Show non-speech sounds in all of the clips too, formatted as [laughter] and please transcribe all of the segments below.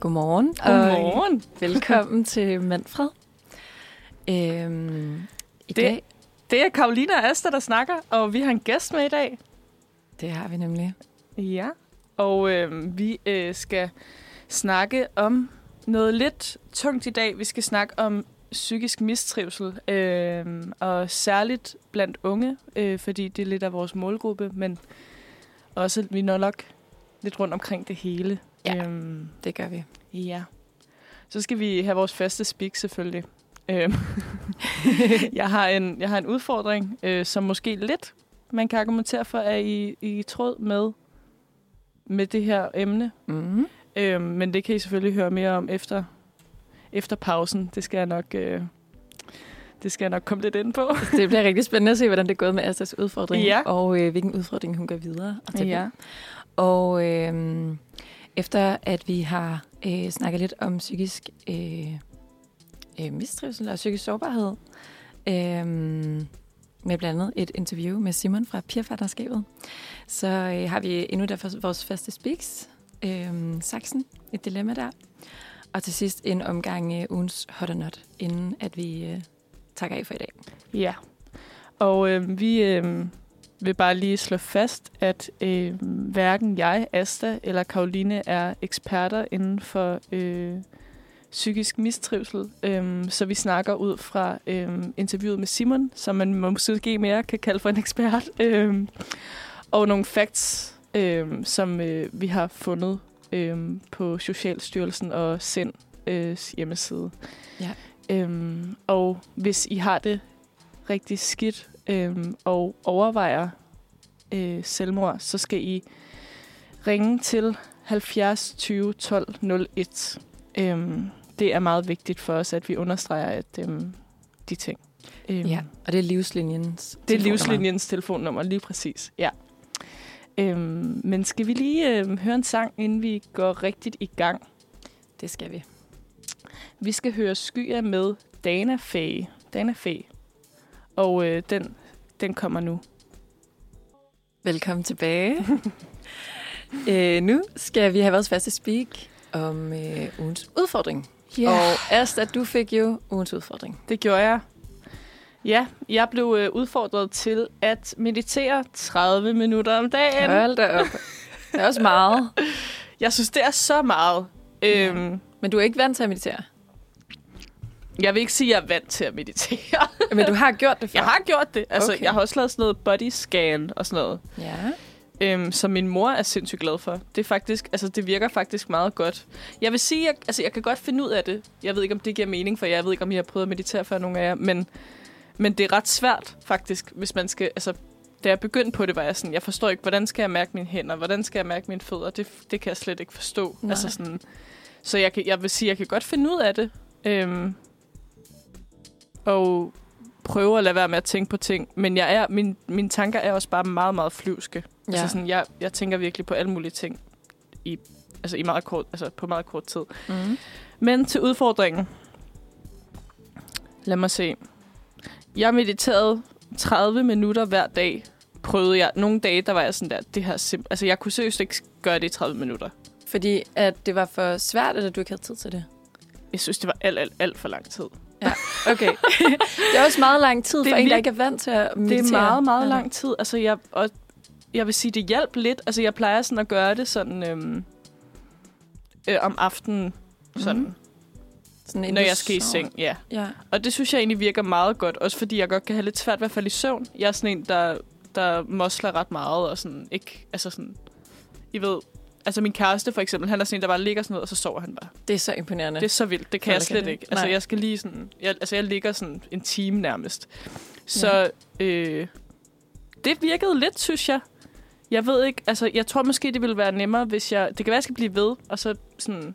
Godmorgen. Godmorgen. Og [laughs] velkommen til Manfred. Øhm, I Det- dag, Det er Karolina og Asta, der snakker, og vi har en gæst med i dag. det har vi nemlig. Ja. Og øh, vi øh, skal snakke om noget lidt tungt i dag. Vi skal snakke om psykisk mistrivsel, øh, og særligt blandt unge, øh, fordi det er lidt af vores målgruppe, men også vi når nok lidt rundt omkring det hele. Ja. Øhm, Det gør vi. Ja. Så skal vi have vores faste speak selvfølgelig. Øhm, [laughs] jeg, har en, jeg har en udfordring, øh, som måske lidt man kan argumentere for er i, i tråd med, med det her emne. Mm. Øhm, men det kan I selvfølgelig høre mere om efter, efter pausen. Det skal jeg nok... Øh, det skal jeg nok komme lidt ind på. [laughs] Det bliver rigtig spændende at se, hvordan det er gået med Astas udfordring, Ja. og øh, hvilken udfordring hun går videre. Og til Ja. Og øh, efter at vi har øh, snakket lidt om psykisk øh, øh, mistrivsel og psykisk sårbarhed, øh, med blandt andet et interview med Simon fra Pigerfatterskabet, så øh, har vi endnu der vores faste speaks, øh, Saxen, et dilemma der, og til sidst en omgang øh, ugens hot or not, inden at vi øh, takker af for i dag. Ja, og øh, vi øh, vil bare lige slå fast, at øh, hverken jeg, Asta eller Karoline er eksperter inden for øh, psykisk mistrivsel. Øh, så vi snakker ud fra øh, interviewet med Simon, som man måske mere kan kalde for en ekspert, øh, og nogle facts, øh, som øh, vi har fundet øh, på Socialstyrelsen og SIND øh, hjemmeside. Ja. Øhm, og hvis I har det rigtig skidt øhm, og overvejer øh, selvmord, så skal I ringe til 70 20 12 01. Øhm, det er meget vigtigt for os, at vi understreger at, øhm, de ting. Øhm, Ja, og det er livslinjens det er livslinjens telefonnummer, lige præcis. Ja. Øhm, men skal vi lige øhm, høre en sang, inden vi går rigtigt i gang? Det skal vi. Vi skal høre Skyer med Dana Faye. Dana Faye. Og øh, den, den kommer nu. Velkommen tilbage. [laughs] øh, nu skal vi have vores faste speak om øh, ugens udfordring. Ja, Og Asta, du fik jo ugens udfordring. det gjorde jeg. Ja, jeg blev øh, udfordret til at meditere 30 minutter om dagen. Hold da op. Det er også meget. [laughs] Jeg synes, det er så meget. Ja. Øhm, Men du er ikke vant til at meditere. Jeg vil ikke sige, at jeg er vant til at meditere. Men du har gjort det [laughs] før. Jeg har gjort det. Altså, Okay. Jeg har også lavet sådan noget body scan og sådan noget. Ja. øhm, som min mor er sindssygt glad for. Det er faktisk, altså det virker faktisk meget godt. Jeg vil sige, at altså, jeg kan godt finde ud af det. Jeg ved ikke, om det giver mening, for jeg ved ikke, om I har prøvet at meditere før nogle af jer, men, men det er ret svært faktisk, hvis man skal, altså da jeg begyndte på det, var jeg sådan, jeg forstår ikke, hvordan skal jeg mærke mine hænder, hvordan skal jeg mærke mine fødder, det, det kan jeg slet ikke forstå. Nej. Altså sådan, så jeg, kan, jeg vil sige, jeg kan godt finde ud af det. Øhm, og prøve at lade være med at tænke på ting. Men jeg er, min, mine tanker er også bare meget, meget flyvske. Ja. Altså sådan, jeg, jeg tænker virkelig på alle mulige ting i, altså i meget kort, altså på meget kort tid. Mm. Men til udfordringen. Lad mig se. Jeg mediterede 30 minutter hver dag. Prøvede jeg. Nogle dage, der var jeg sådan der, det her simp- Altså, jeg kunne seriøst ikke gøre det i 30 minutter. Fordi at det var for svært, eller du ikke havde tid til det? Jeg synes, det var alt, alt, alt for lang tid. Okay. [laughs] det er også meget lang tid Det for en, der ikke er vant til at meditere. Det er meget, meget Ja. lang tid. Altså, jeg, og jeg vil sige, det hjalp lidt. Altså, jeg plejer sådan at gøre det sådan øhm, øh, om aftenen, sådan, Mhm. Sådan, inden når du jeg skal i seng. Ja. Ja. Og det synes jeg egentlig virker meget godt, også fordi jeg godt kan have lidt svært ved at falde i søvn. Jeg er sådan en, der, der mosler ret meget, og sådan ikke, altså sådan, I ved, altså min kæreste for eksempel, han er sådan en, der bare ligger sådan noget, og så sover han bare. Det er så imponerende. Det er så vildt, det kan Nå, jeg kan slet det. ikke. Altså Nej. jeg skal lige sådan, jeg, altså jeg ligger sådan en time nærmest. Så øh, det virkede lidt, synes jeg. Jeg ved ikke, altså jeg tror måske, det ville være nemmere, hvis jeg, det kan være, jeg skal blive ved, og så sådan,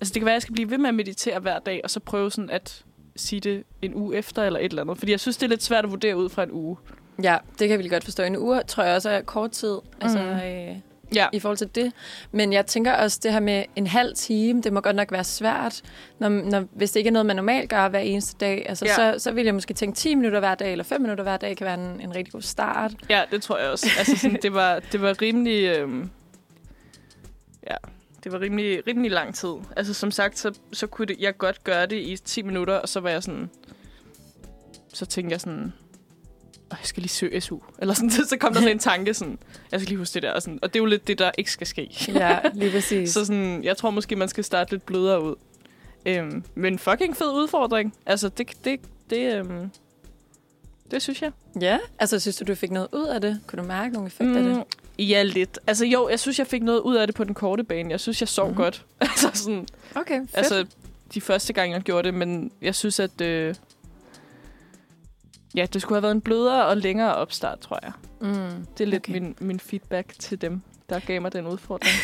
altså det kan være, jeg skal blive ved med at meditere hver dag, og så prøve sådan at sige det en uge efter, eller et eller andet. Fordi jeg synes, det er lidt svært at vurdere ud fra en uge. Ja, det kan vi godt forstå. En uge tror jeg også er kort tid altså, Mhm. øh, Ja. i forhold til det. Men jeg tænker også, det her med en halv time, det må godt nok være svært, når, når, hvis det ikke er noget, man normalt gør hver eneste dag. Altså, Ja. så, så vil jeg måske tænke 10 minutter hver dag, eller 5 minutter hver dag, kan være en, en rigtig god start. Ja, det tror jeg også. Altså, sådan, det, var, det var rimelig... Øhm, ja, Det var rimelig, rimelig lang tid. Altså som sagt, så, så kunne det, jeg godt gøre det i 10 minutter, og så var jeg sådan... Så tænkte jeg sådan... "Åh, Jeg skal lige søge SU. Eller sådan, [laughs] så kom der sådan en tanke sådan, jeg skal lige huske det der. Og, sådan, og det er jo lidt det, der ikke skal ske. [laughs] Ja, lige præcis. Så sådan, jeg tror måske, man skal starte lidt blødere ud. Øhm, men fucking fed udfordring. Altså, det, det, det, øhm, det synes jeg. ja, altså synes du, du fik noget ud af det? Kunne du mærke nogle effekter af det? Mm, ja, lidt. Altså jo, jeg synes, jeg fik noget ud af det på den korte bane. Jeg synes, jeg sov mm-hmm. godt. [laughs] altså sådan, Okay, fedt. altså de første gange, jeg gjorde det, men jeg synes, at øh, ja, det skulle have været en blødere og længere opstart, tror jeg. mm. Det er lidt Okay. min, min feedback til dem, der gav mig den udfordring.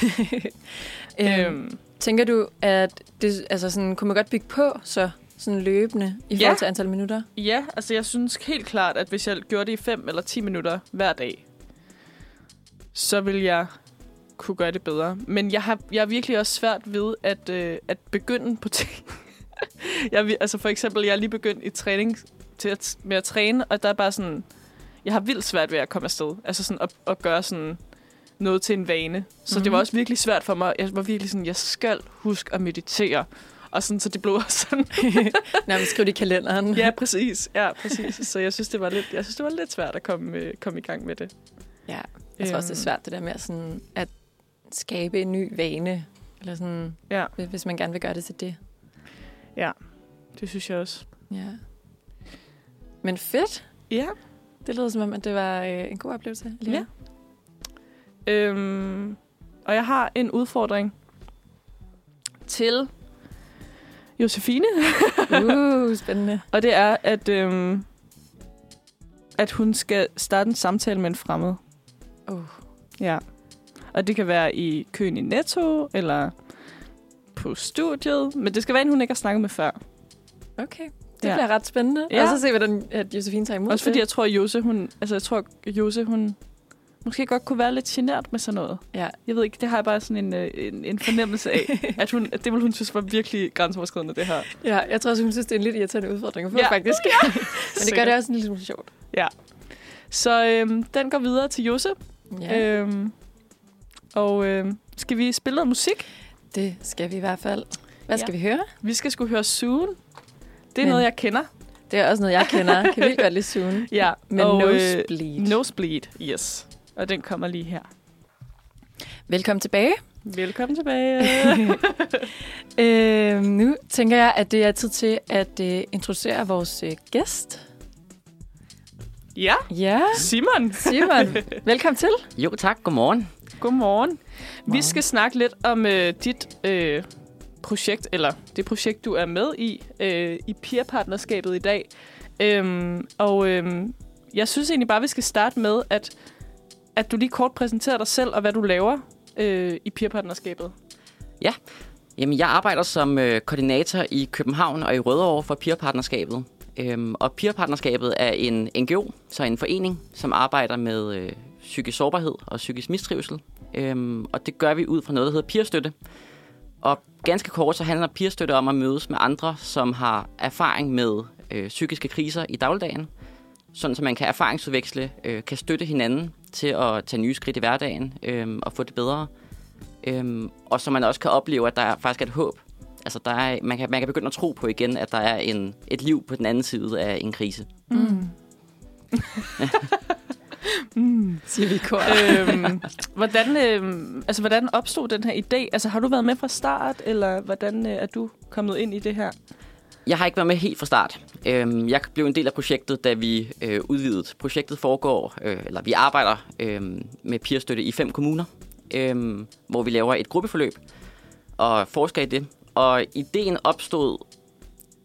[laughs] øhm, øhm, tænker du, at det, altså sådan, kunne man godt bygge på så sådan løbende i Ja. forhold til antal minutter? ja, altså jeg synes helt klart, at hvis jeg gjorde det i 5 eller 10 minutter hver dag, så vil jeg kunne gøre det bedre. Men jeg har, jeg har virkelig også svært ved at, øh, at begynde på [laughs] ting. jeg, altså for eksempel, jeg er lige begyndt i træning til at, med at træne, og der er bare sådan, jeg har vildt svært ved at komme afsted. Altså sådan at, at gøre sådan noget til en vane. Så mm-hmm. det var Mhm. også virkelig svært for mig. Jeg var virkelig sådan, jeg skal huske at meditere. Og sådan, så det blev også sådan, [laughs] Nærmest skrive det i kalenderen. ja, præcis. Ja, præcis. Så jeg synes, det var lidt, jeg synes, det var lidt svært at komme, øh, komme i gang med det. ja. Jeg tror også, det er Øhm, svært det der med sådan, at skabe en ny vane. Eller sådan, Ja, hvis- man gerne vil gøre det til det. det synes jeg også. Ja. Men fedt. Ja. Det lyder som om, at det var øh, en god oplevelse. alligevel. Øhm, og jeg har en udfordring til Josefine, [laughs] Uh, spændende. og det er, at, øhm, at hun skal starte en samtale med en fremmed. Uh. Ja. Og det kan være i køen i Netto, eller på studiet. Men det skal være en, hun ikke har snakket med før. Okay, det Ja. bliver ret spændende. Ja. Og så se, hvordan at Josefine tager imod Også fordi det. jeg tror, at Jose, hun, altså jeg tror, Jose, hun måske godt kunne være lidt genert med sådan noget. Ja. Jeg ved ikke, det har jeg bare sådan en, øh, en, en fornemmelse af, [laughs] at, hun, at det ville hun synes var virkelig grænseoverskridende, det her. ja, jeg tror også, hun synes, det er en lidt irriterende udfordring at få, ja. [laughs] Ja. faktisk. [laughs] Men det gør det også en lille smule sjovt. Så øhm, den går videre til Jose. Ja. Øhm, og øhm, skal vi spille noget musik? Det skal vi i hvert fald. Hvad Ja. skal vi høre? Vi skal skulle høre Soon. Det er Men- noget, jeg kender. Det er også noget, jeg kender. Kan vildt godt lide soon. [laughs] Ja, Men og, Nosebleed. Øh, Nosebleed, yes. Og den kommer lige her. Velkommen tilbage. Velkommen tilbage. [laughs] Øh, nu tænker jeg, at det er tid til at øh, introducere vores øh, gæst. ja, Ja, Simon. Simon. [laughs] Velkommen til. Jo tak, godmorgen. Godmorgen. Vi Godmorgen. skal snakke lidt om øh, dit øh, projekt, eller det projekt, du er med i, øh, i peer-partnerskabet i dag. Øhm, og øhm, jeg synes egentlig bare, vi skal starte med, at, at du lige kort præsenterer dig selv og hvad du laver øh, i peer-partnerskabet. Jamen, jeg arbejder som øh, koordinator i København og i Rødovre for Peer-partnerskabet. Øhm, og Peer-partnerskabet er en NGO, så en forening, som arbejder med øh, psykisk sårbarhed og psykisk mistrivsel. Øhm, og det gør vi ud fra noget, der hedder peerstøtte. Og ganske kort, så handler peerstøtte om at mødes med andre, som har erfaring med øh, psykiske kriser i dagligdagen. Sådan, så man kan erfaringsudveksle, øh, kan støtte hinanden til at tage nye skridt i hverdagen øh, og få det bedre. Øhm, og så man også kan opleve, at der er faktisk er et håb. Altså, der er, man, kan, man kan begynde at tro på igen, at der er en, et liv på den anden side af en krise. Mm. [laughs] Mm. Siger vi i kor. øhm, hvordan, øhm, altså, hvordan opstod den her idé? Altså, har du været med fra start, eller hvordan øh, er du kommet ind i det her? Jeg har ikke været med helt fra start. Øhm, jeg blev en del af projektet, da vi øh, udvidede. Projektet foregår, øh, eller vi arbejder øh, med peerstøtte i fem kommuner, øh, hvor vi laver et gruppeforløb og forsker i det. Og ideen opstod,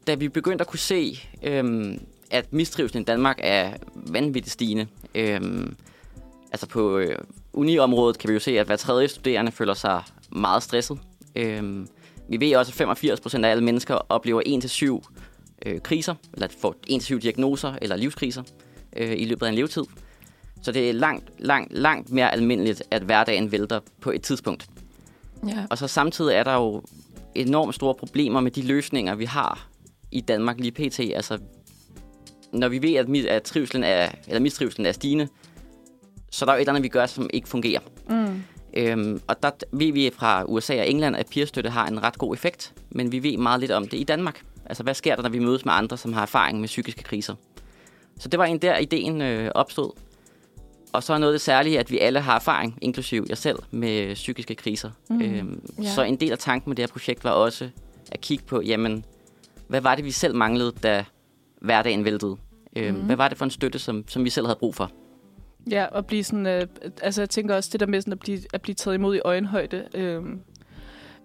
da vi begyndte at kunne se, øh, at mistrivselen i Danmark er vanvittigt stigende. Øh, altså på øh, uniområdet kan vi jo se, at hver tredje studerende føler sig meget stresset. Øh, vi ved også, at 85 procent af alle mennesker oplever 1-7 øh, kriser, eller får 1-7 diagnoser eller livskriser øh, i løbet af en levetid. Så det er langt, langt, langt mere almindeligt, at hverdagen vælter på et tidspunkt. Ja. Og så samtidig er der jo enormt store problemer med de løsninger, vi har i Danmark lige pt. Altså, når vi ved, at, mi- at trivselen er, eller mistrivselen er stigende, så er der jo et eller andet, vi gør, som ikke fungerer. Mm. Øhm, og der ved vi fra USA og England, at peerstøtte har en ret god effekt, men vi ved meget lidt om det i Danmark. Altså, hvad sker der, når vi mødes med andre, som har erfaring med psykiske kriser? Så det var en der, ideen øh, opstod. Og så er noget af det særlige, at vi alle har erfaring, inklusiv jeg selv, med psykiske kriser. Mm. Øhm, Ja. Så en del af tanken med det her projekt var også at kigge på, jamen, hvad var det, vi selv manglede, da hverdagen væltede? Øhm, Mhm. Hvad var det for en støtte, som, som vi selv havde brug for? Ja, og blive sådan, øh, altså jeg tænker også det der med sådan at blive, at blive taget imod i øjenhøjde. Øh,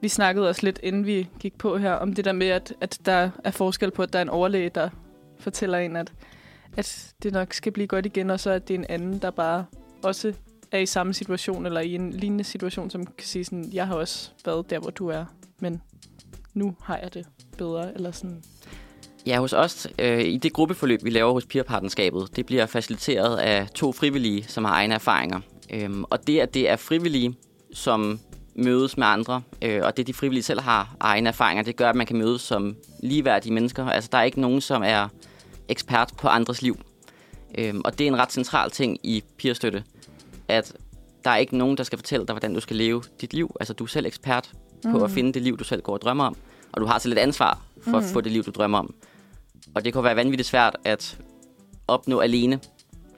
vi snakkede også lidt, inden vi gik på her, om det der med, at, at der er forskel på, at der er en overlæge, der fortæller en, at, at det nok skal blive godt igen, og så at det er en anden, der bare også er i samme situation, eller i en lignende situation, som kan sige sådan, jeg har også været der, hvor du er, men nu har jeg det bedre, eller sådan. Ja, hos os, øh, i det gruppeforløb, vi laver hos Peerpartnerskabet, det bliver faciliteret af to frivillige, som har egne erfaringer. Øhm, og det, at det er frivillige, som mødes med andre, øh, og det, de frivillige selv har egne erfaringer, det gør, at man kan mødes som ligeværdige mennesker. Altså, der er ikke nogen, som er ekspert på andres liv. Øhm, og det er en ret central ting i peerstøtte, at der er ikke nogen, der skal fortælle dig, hvordan du skal leve dit liv. Altså, du er selv ekspert på at finde det liv, du selv går og drømmer om. Og du har selv et ansvar for at Mhm. få det liv, du drømmer om. Og det kan være vanvittigt svært at opnå alene.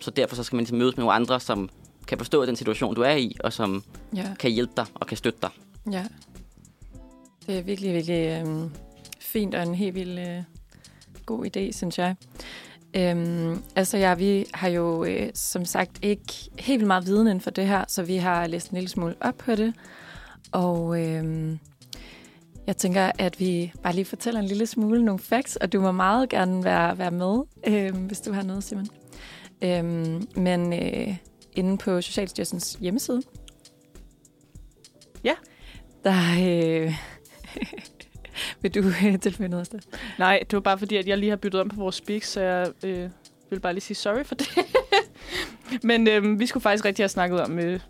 Så derfor så skal man ligesom mødes med nogle andre, som kan forstå den situation, du er i, og som Ja, kan hjælpe dig og kan støtte dig. ja. Det er virkelig, virkelig øhm, fint og en helt vild øh, god idé, synes jeg. Øhm, altså ja, vi har jo øh, som sagt ikke helt vildt meget viden inden for det her, så vi har læst en lille smule op på det. Og øhm, jeg tænker, at vi bare lige fortæller en lille smule nogle facts, og du må meget gerne være, være med, øhm, hvis du har noget, Simon. Øhm, men øh, inde på Socialstyrelsens hjemmeside, Ja. der øh, [laughs] vil du øh, tilføje noget af det? Nej, det var bare fordi, at jeg lige har byttet om på vores speaks, så jeg øh, vil bare lige sige sorry for det. [laughs] Men øh, vi skulle faktisk rigtig have snakket om øh,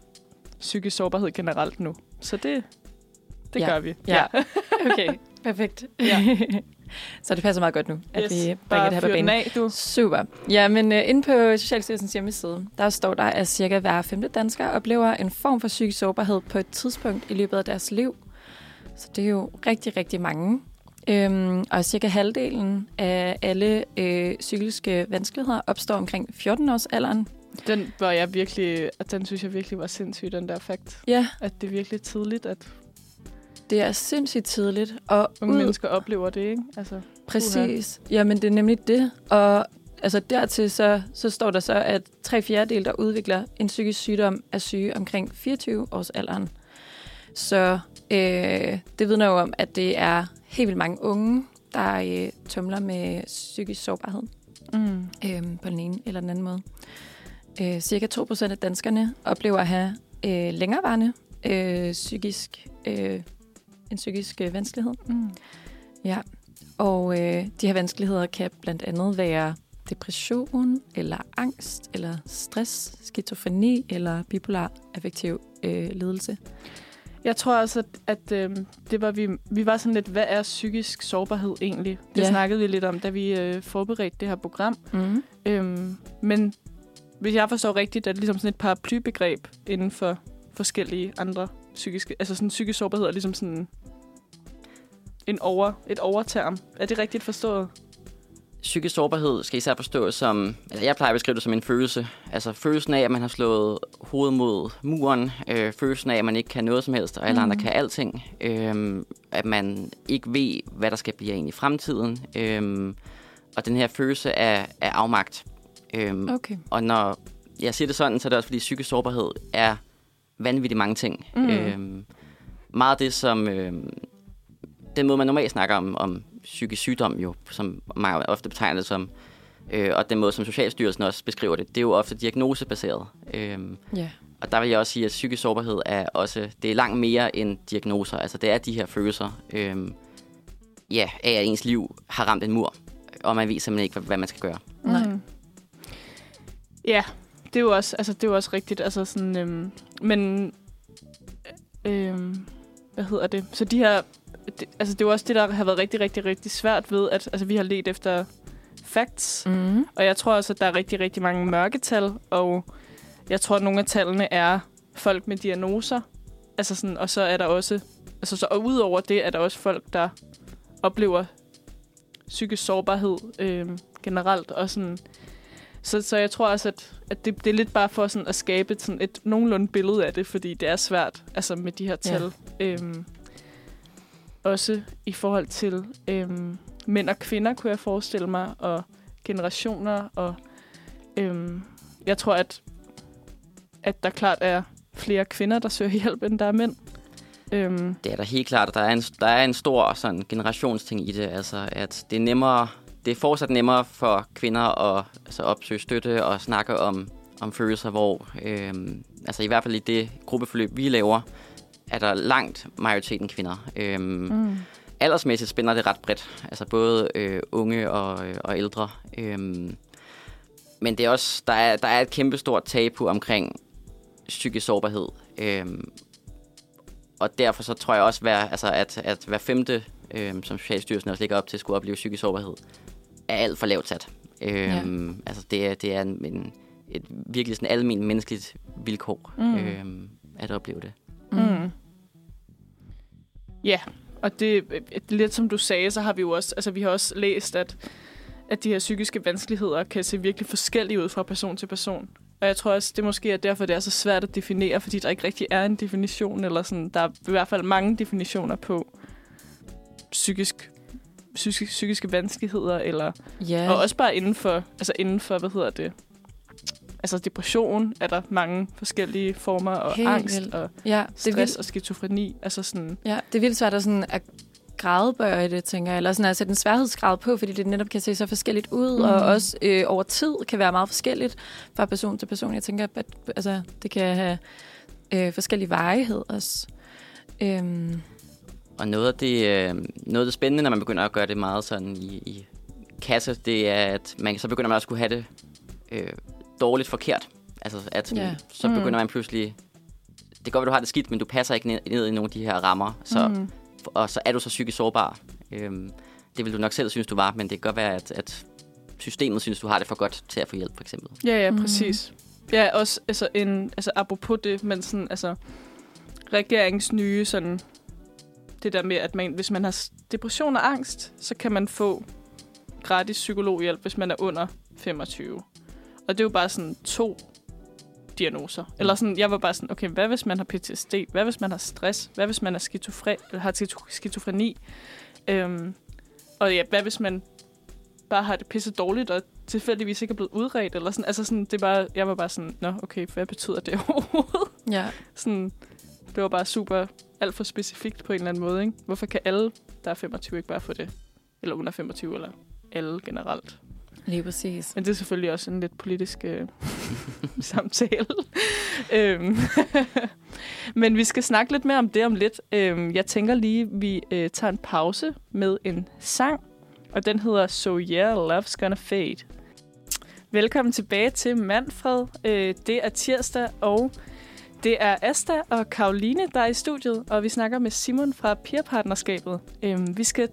psykisk sårbarhed generelt nu. Så det, det Ja. gør vi. Ja. [laughs] Okay, perfekt. Ja. Så det passer meget godt nu, at yes. vi bringer det her på banen. af, du. Super. Ja, men uh, inde på Socialstyrelsens hjemmeside, der står der, at cirka hver femte dansker oplever en form for psykisk sårbarhed på et tidspunkt i løbet af deres liv. Så det er jo rigtig, rigtig mange. Øhm, og cirka halvdelen af alle øh, psykiske vanskeligheder opstår omkring 14 års alderen. Den var jeg virkelig, at den synes jeg virkelig var sindssyg, den der fakt. Ja, At det er virkelig tidligt, at det er sindssygt tidligt. Og unge ud- mennesker oplever det, ikke? Altså, Præcis. Jamen, det er nemlig det. Og altså, dertil så, så står der så, at tre fjerdedel, der udvikler en psykisk sygdom, er syge omkring 24 års alderen. Så øh, det vidner jo om, at det er helt vildt mange unge, der øh, tumler med psykisk sårbarhed mm. øh, på den ene eller den anden måde. Øh, cirka 2% af danskerne oplever at have øh, længerevarende øh, psykisk, øh, en psykisk øh, vanskelighed. Mm. Ja, og øh, de her vanskeligheder kan blandt andet være depression, eller angst, eller stress, skizofreni eller bipolar affektiv øh, lidelse. Jeg tror også, at, at øh, det var vi, vi var sådan lidt, hvad er psykisk sårbarhed egentlig? Det Ja. snakkede vi lidt om, da vi øh, forberedte det her program. Mm. Øhm, men hvis jeg forstår rigtigt, er det ligesom sådan et paraplybegreb inden for forskellige andre psykiske... Altså sådan psykisk sårbarhed er ligesom sådan en over, et overterm. Er det rigtigt forstået? Psykisk sårbarhed skal især forstås som, altså jeg plejer at beskrive det som en følelse. Altså følelsen af, at man har slået hovedet mod muren. Øh, følelsen af, at man ikke kan noget som helst, og alle Mhm. andre kan alting. Øh, at man ikke ved, hvad der skal blive en i fremtiden. Øh, og den her følelse af, af afmagt. Øh, Okay. Og når jeg siger det sådan, så er det også fordi psykisk sårbarhed er vanvittigt mange ting. Mm. Mm. Øhm, meget af det, som... Øhm, den måde, man normalt snakker om, om psykisk sygdom, jo, som mange ofte betegner det som, øh, og den måde, som Socialstyrelsen også beskriver det, det er jo ofte diagnosebaseret. Øhm, Ja. og der vil jeg også sige, at psykisk sårbarhed er også, det er langt mere end diagnoser. Altså det er de her følelser, øhm, ja, af at ens liv har ramt en mur, og man ved simpelthen ikke, hvad, hvad man skal gøre. Nej. Mm. Ja, det er jo også, altså, det er jo også rigtigt. Altså sådan, øhm, men øhm, hvad hedder det? Så de her, det, altså det er jo også det, der har været rigtig, rigtig, rigtig svært ved, at altså, vi har let efter facts. Mm. Og jeg tror også, at der er rigtig, rigtig mange mørketal, og jeg tror, at nogle af tallene er folk med diagnoser, Altså sådan, og så er der også... Altså så, og udover det er der også folk, der oplever psykisk sårbarhed øh, generelt. Og sådan, så, så jeg tror også, at, at det, det er lidt bare for sådan at skabe et, sådan et nogenlunde billede af det, fordi det er svært altså med de her tal. Ja. Øhm, også i forhold til øhm, mænd og kvinder, kunne jeg forestille mig, og generationer. Og øhm, jeg tror, at, at der klart er flere kvinder, der søger hjælp, end der er mænd. Øhm. Det er der helt klart. at Der er en, der er en stor sådan, generationsting i det. Altså, at det er nemmere det er fortsat nemmere for kvinder at altså, opsøge støtte og snakke om, om følelser, hvor øh, altså i hvert fald i det gruppeforløb, vi laver, er der langt majoriteten kvinder. Øh, mm. Aldersmæssigt spænder det ret bredt, altså både øh, unge og, øh, og ældre. Øh, men det er også, der er, der er et kæmpestort tabu omkring psykisk sårbarhed. Øh, og derfor så tror jeg også, at, altså, at, at hver femte, øh, som Socialstyrelsen også ligger op til, skulle opleve psykisk sårbarhed, er alt for lavt sat. Øhm, ja. Altså det er, det er en, en, et virkelig sådan almindeligt menneskeligt vilkår mm. øhm, at opleve det. Mm. Ja, og det, det lidt som du sagde, så har vi jo også, altså vi har også læst, at, at de her psykiske vanskeligheder kan se virkelig forskellige ud fra person til person. Og jeg tror også, det måske er derfor, det er så svært at definere, fordi der ikke rigtig er en definition, eller sådan, der er i hvert fald mange definitioner på psykisk psykiske, psykiske vanskeligheder, eller, ja. og også bare inden for, altså inden for, hvad hedder det, altså depression er der mange forskellige former, og Helt angst, vildt. og ja, stress vildt. og skizofreni. Altså sådan, ja, det er vildt svært at, sådan, at gradbøje det, tænker jeg, eller sådan at sætte en sværhedsgrad på, fordi det netop kan se så forskelligt ud, mm. og også øh, over tid kan være meget forskelligt fra person til person. Jeg tænker, at altså, det kan have øh, forskellige varighed også. Øhm, og noget af, det, øh, noget af det spændende, når man begynder at gøre det meget sådan i, i kasse, det er, at man, så begynder man også at kunne have det øh, dårligt forkert. Altså, at yeah. så mm. begynder man pludselig... Det kan godt være, du har det skidt, men du passer ikke ned, ned i nogle af de her rammer. Så, mm. Og så er du så psykisk sårbar. Øhm, det vil du nok selv synes, du var, men det kan godt være, at, at systemet synes, du har det for godt til at få hjælp, for eksempel. Ja, ja, mm. præcis. Mm. Ja, også altså, en, altså, apropos det, men sådan, altså, regeringens nye sådan, det der med, at man, hvis man har depression og angst, så kan man få gratis psykologhjælp, hvis man er under 25. Og det er jo bare sådan to diagnoser. Mm. Eller sådan, jeg var bare sådan, okay, hvad hvis man har PTSD? Hvad hvis man har stress? Hvad hvis man er skizofre eller har skizofreni? Øhm, og ja, hvad hvis man bare har det pisse dårligt, og tilfældigvis ikke er blevet udredt, eller sådan. Altså sådan, det er bare, jeg var bare sådan, nå, okay, hvad betyder det [laughs] overhovedet? Ja. Sådan, det var bare super alt for specifikt på en eller anden måde. Ikke? Hvorfor kan alle, der er 25, ikke bare få det? Eller under 25, eller alle generelt. Lige præcis. Men det er selvfølgelig også en lidt politisk øh, [laughs] samtale. øhm. [laughs] Men vi skal snakke lidt mere om det om lidt. Øhm, jeg tænker lige, vi øh, tager en pause med en sang, og den hedder So Yeah, Love's Gonna Fade. Velkommen tilbage til Manfred. Øh, det er tirsdag, og det er Asta og Karoline, der er i studiet, og vi snakker med Simon fra Peerpartnerskabet. Øhm, vi skal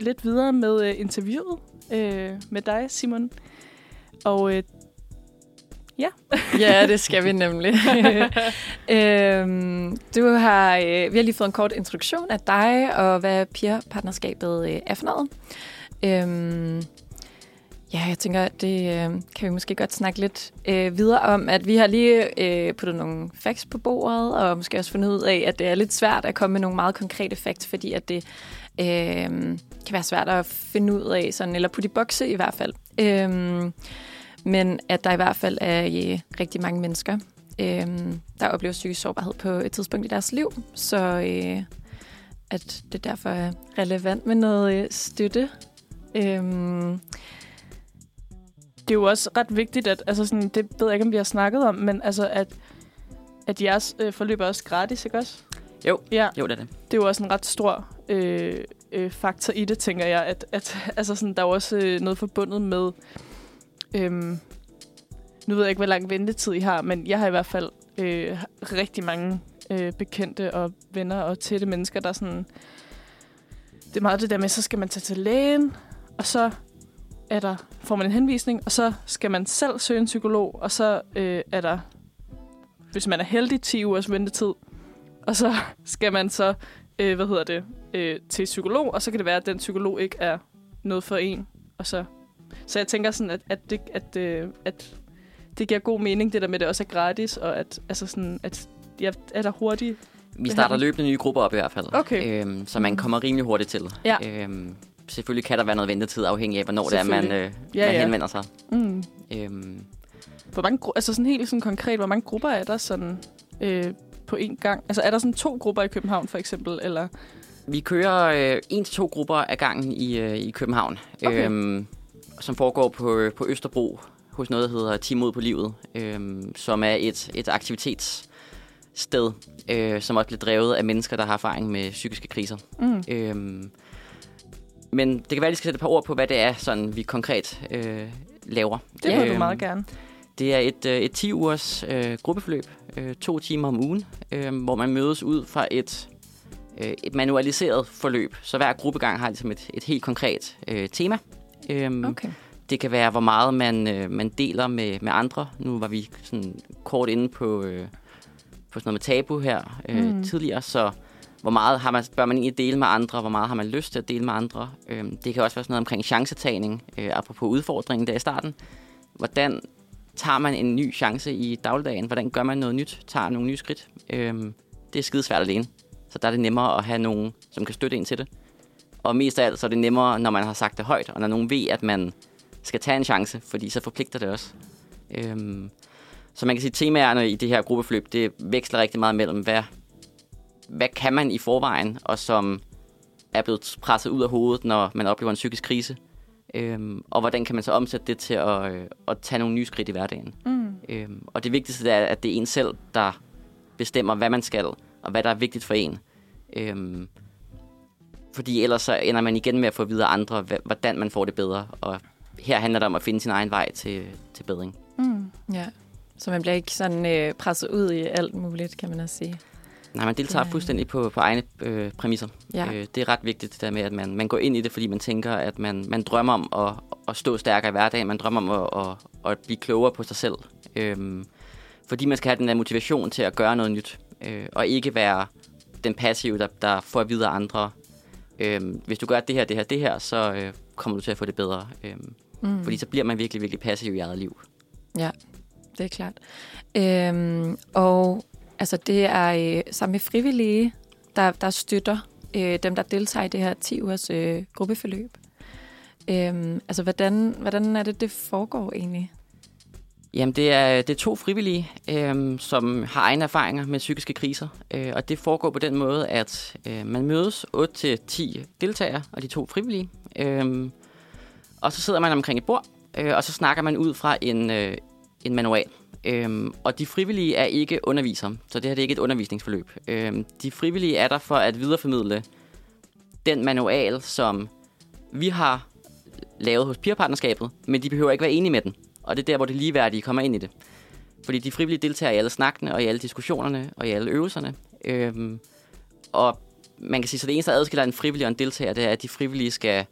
lidt videre med øh, interviewet øh, med dig, Simon. Og øh, ja. [laughs] ja, det skal vi nemlig. [laughs] øhm, du har, øh, vi har lige fået en kort introduktion af dig og hvad Peerpartnerskabet øh, er for noget. Øhm, Ja, jeg tænker, det øh, kan vi måske godt snakke lidt øh, videre om, at vi har lige øh, puttet nogle facts på bordet, og måske også fundet ud af, at det er lidt svært at komme med nogle meget konkrete facts, fordi at det øh, kan være svært at finde ud af, sådan, eller putte i bokse i hvert fald. Øh, men at der i hvert fald er øh, rigtig mange mennesker, øh, der oplever psykisk sårbarhed på et tidspunkt i deres liv, så øh, at det derfor er relevant med noget øh, støtte. Øh, det er jo også ret vigtigt, at altså sådan, det ved jeg ikke, om vi har snakket om, men altså, at, at jeres øh, forløb er også gratis, ikke også? Jo, ja. jo det er det. Det er jo også en ret stor øh, øh, faktor i det, tænker jeg. At, at altså sådan, der er også øh, noget forbundet med... Øhm, nu ved jeg ikke, hvor lang ventetid I har, men jeg har i hvert fald øh, rigtig mange øh, bekendte og venner og tætte mennesker, der sådan... Det er meget det der med, så skal man tage til lægen, og så er der, får man en henvisning, og så skal man selv søge en psykolog, og så øh, er der, hvis man er heldig, 10 ugers ventetid. og så skal man så, øh, hvad hedder det, øh, til psykolog, og så kan det være, at den psykolog ikke er noget for en. Og så, så jeg tænker sådan, at, at, det, at, øh, at det giver god mening, det der med, at det også er gratis, og at, altså sådan, at jeg er der hurtigt. Vi starter løbende nye grupper op i hvert fald, Okay. øhm, så man kommer rimelig hurtigt til. Ja. Øhm, selvfølgelig kan der være noget ventetid, afhængig af, hvornår det er, man, øh, ja, man ja. henvender sig. Mm. Øhm, Hvor mange, altså sådan helt sådan konkret, hvor mange grupper er der sådan øh, på én gang? Altså er der sådan to grupper i København for eksempel, eller? Vi kører øh, en til to grupper af gangen i, øh, i København, Okay. øhm, som foregår på, øh, på Østerbro hos noget, der hedder Team Mod på Livet, øhm, som er et, et aktivitetssted, øh, som også bliver drevet af mennesker, der har erfaring med psykiske kriser. Mm. Øhm, men det kan være, at de skal sætte et par ord på, hvad det er, sådan, vi konkret øh, laver. Det du Øhm, meget gerne. Det er et, øh, et 10 ugers øh, gruppeforløb, øh, to timer om ugen, øh, hvor man mødes ud fra et, øh, et manualiseret forløb. Så hver gruppegang har ligesom et, et helt konkret øh, tema. Øhm, Okay. Det kan være, hvor meget man, øh, man deler med, med andre. Nu var vi sådan kort inde på, øh, på sådan noget med tabu her øh, Mm. tidligere, så hvor meget har man, bør man egentlig dele med andre, hvor meget har man lyst til at dele med andre. Øhm, det kan også være sådan noget omkring chancetagning, øh, apropos udfordringen der i starten. Hvordan tager man en ny chance i dagligdagen? Hvordan gør man noget nyt? Tager nogle nye skridt? Øhm, det er skidesvært alene. Så der er det nemmere at have nogen, som kan støtte en til det. Og mest af alt, så er det nemmere, når man har sagt det højt, og når nogen ved, at man skal tage en chance, fordi så forpligter det også. Øhm, så man kan sige, at temaerne i det her gruppeforløb, det veksler rigtig meget mellem, hvad, hvad kan man i forvejen, og som er blevet presset ud af hovedet, når man oplever en psykisk krise. Øhm, og hvordan kan man så omsætte det til at, øh, at tage nogle nye skridt i hverdagen. Mm. Øhm, og det vigtigste er, at det er en selv, der bestemmer, hvad man skal, og hvad der er vigtigt for en. Øhm, fordi ellers så ender man igen med at få videre andre, hvordan man får det bedre. Og her handler det om at finde sin egen vej til, til bedring. Mm. Ja. Så man bliver ikke sådan øh, presset ud i alt muligt, kan man også sige. Nej, man deltager Ja. fuldstændig på, på egne øh, præmisser. Ja. Øh, det er ret vigtigt det der med, at man, man går ind i det, fordi man tænker, at man, man drømmer om at, at stå stærkere i hverdagen. Man drømmer om at, at, at blive klogere på sig selv. Øhm, fordi man skal have den der motivation til at gøre noget nyt. Øh, og ikke være den passive, der, der får at vide af andre. Øhm, hvis du gør det her, det her, det her, så øh, kommer du til at få det bedre. Øhm, Mm. Fordi så bliver man virkelig, virkelig passiv i eget liv. Det er klart. Øhm, og altså, det er øh, sammen med frivillige, der, der støtter øh, dem, der deltager i det her 10 ugers øh, gruppeforløb. Øhm, altså, hvordan, hvordan er det, det foregår egentlig? Jamen, det er, det er to frivillige, øh, som har egne erfaringer med psykiske kriser. Øh, og det foregår på den måde, at øh, man mødes 8-10 deltagere, og de to frivillige. Øh, og så sidder man omkring et bord, øh, og så snakker man ud fra en, øh, en manual. Øhm, og de frivillige er ikke undervisere, så det her det er ikke et undervisningsforløb. Øhm, de frivillige er der for at videreformidle den manual, som vi har lavet hos peerpartnerskabet, men de behøver ikke være enige med den. Og det er der, hvor det ligeværdige kommer ind i det. Fordi de frivillige deltager i alle snakkene, og i alle diskussionerne, og i alle øvelserne. Øhm, og man kan sige, så det eneste, der adskiller en frivillig og en deltager, det er, at de frivillige skal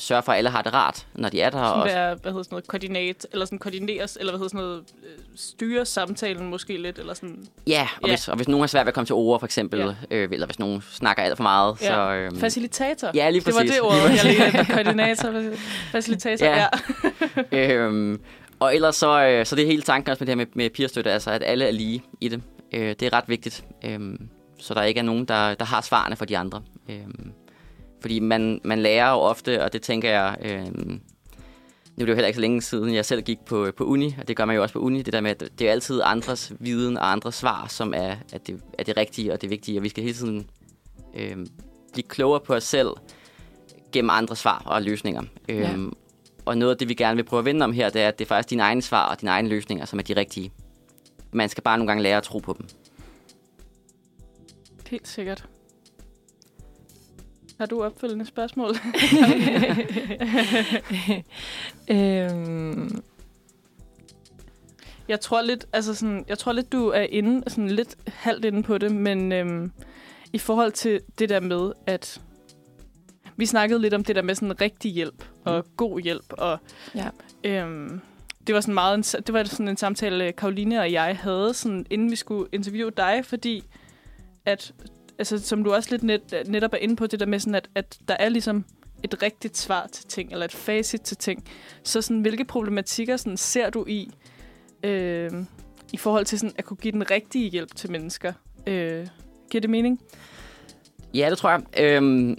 sørge for, at alle har det rart, når de er der. Sådan Og, være, hvad hedder sådan noget, koordinat, eller sådan koordineres, eller hvad hedder sådan noget, øh, styre samtalen måske lidt, eller sådan. ja, og, Ja. Hvis, og hvis nogen har svært ved at komme til ord, for eksempel, Ja. øh, eller hvis nogen snakker alt for meget, Ja. så... Øhm, Facilitator. Ja, lige Det var præcis. det ord, jeg præcis. lige. Koordinator, facilitator, ja. Ja. [laughs] øhm, og ellers så, øh, så det er hele tanken også med det her med, med peerstøtte, altså at alle er lige i det. Øh, det er ret vigtigt, øhm, så der ikke er nogen, der, der har svarene for de andre. Øhm, fordi man, man lærer jo ofte, og det tænker jeg, øhm, nu er det jo heller ikke så længe siden, jeg selv gik på, på uni, og det gør man jo også på uni, det der med, at det er altid andres viden og andres svar, som er, er, det, er det rigtige og det vigtige, og vi skal hele tiden øhm, blive klogere på os selv gennem andre svar og løsninger. Øhm, og noget af det, vi gerne vil prøve at vende om her, det er, at det er faktisk dine egne svar og dine egne løsninger, som er de rigtige. Man skal bare nogle gange lære at tro på dem. Helt sikkert. Har du opfølgende spørgsmål? [laughs] øhm, Jeg tror lidt, altså sådan, jeg tror lidt, du er inde, sådan lidt halvt inde på det, men øhm, i forhold til det der med, at vi snakkede lidt om det der med sådan rigtig hjælp og god hjælp, og Ja. øhm, det var sådan meget, en, det var sådan en samtale, Karoline og jeg havde, sådan, inden vi skulle interviewe dig, fordi at, altså, som du også lidt net, netop er inde på, det der med sådan, at, at der er ligesom et rigtigt svar til ting, eller et facit til ting. Så sådan, hvilke problematikker sådan, ser du i, øh, i forhold til sådan, at kunne give den rigtige hjælp til mennesker? Øh, giver det mening? Ja, det tror jeg. Øhm,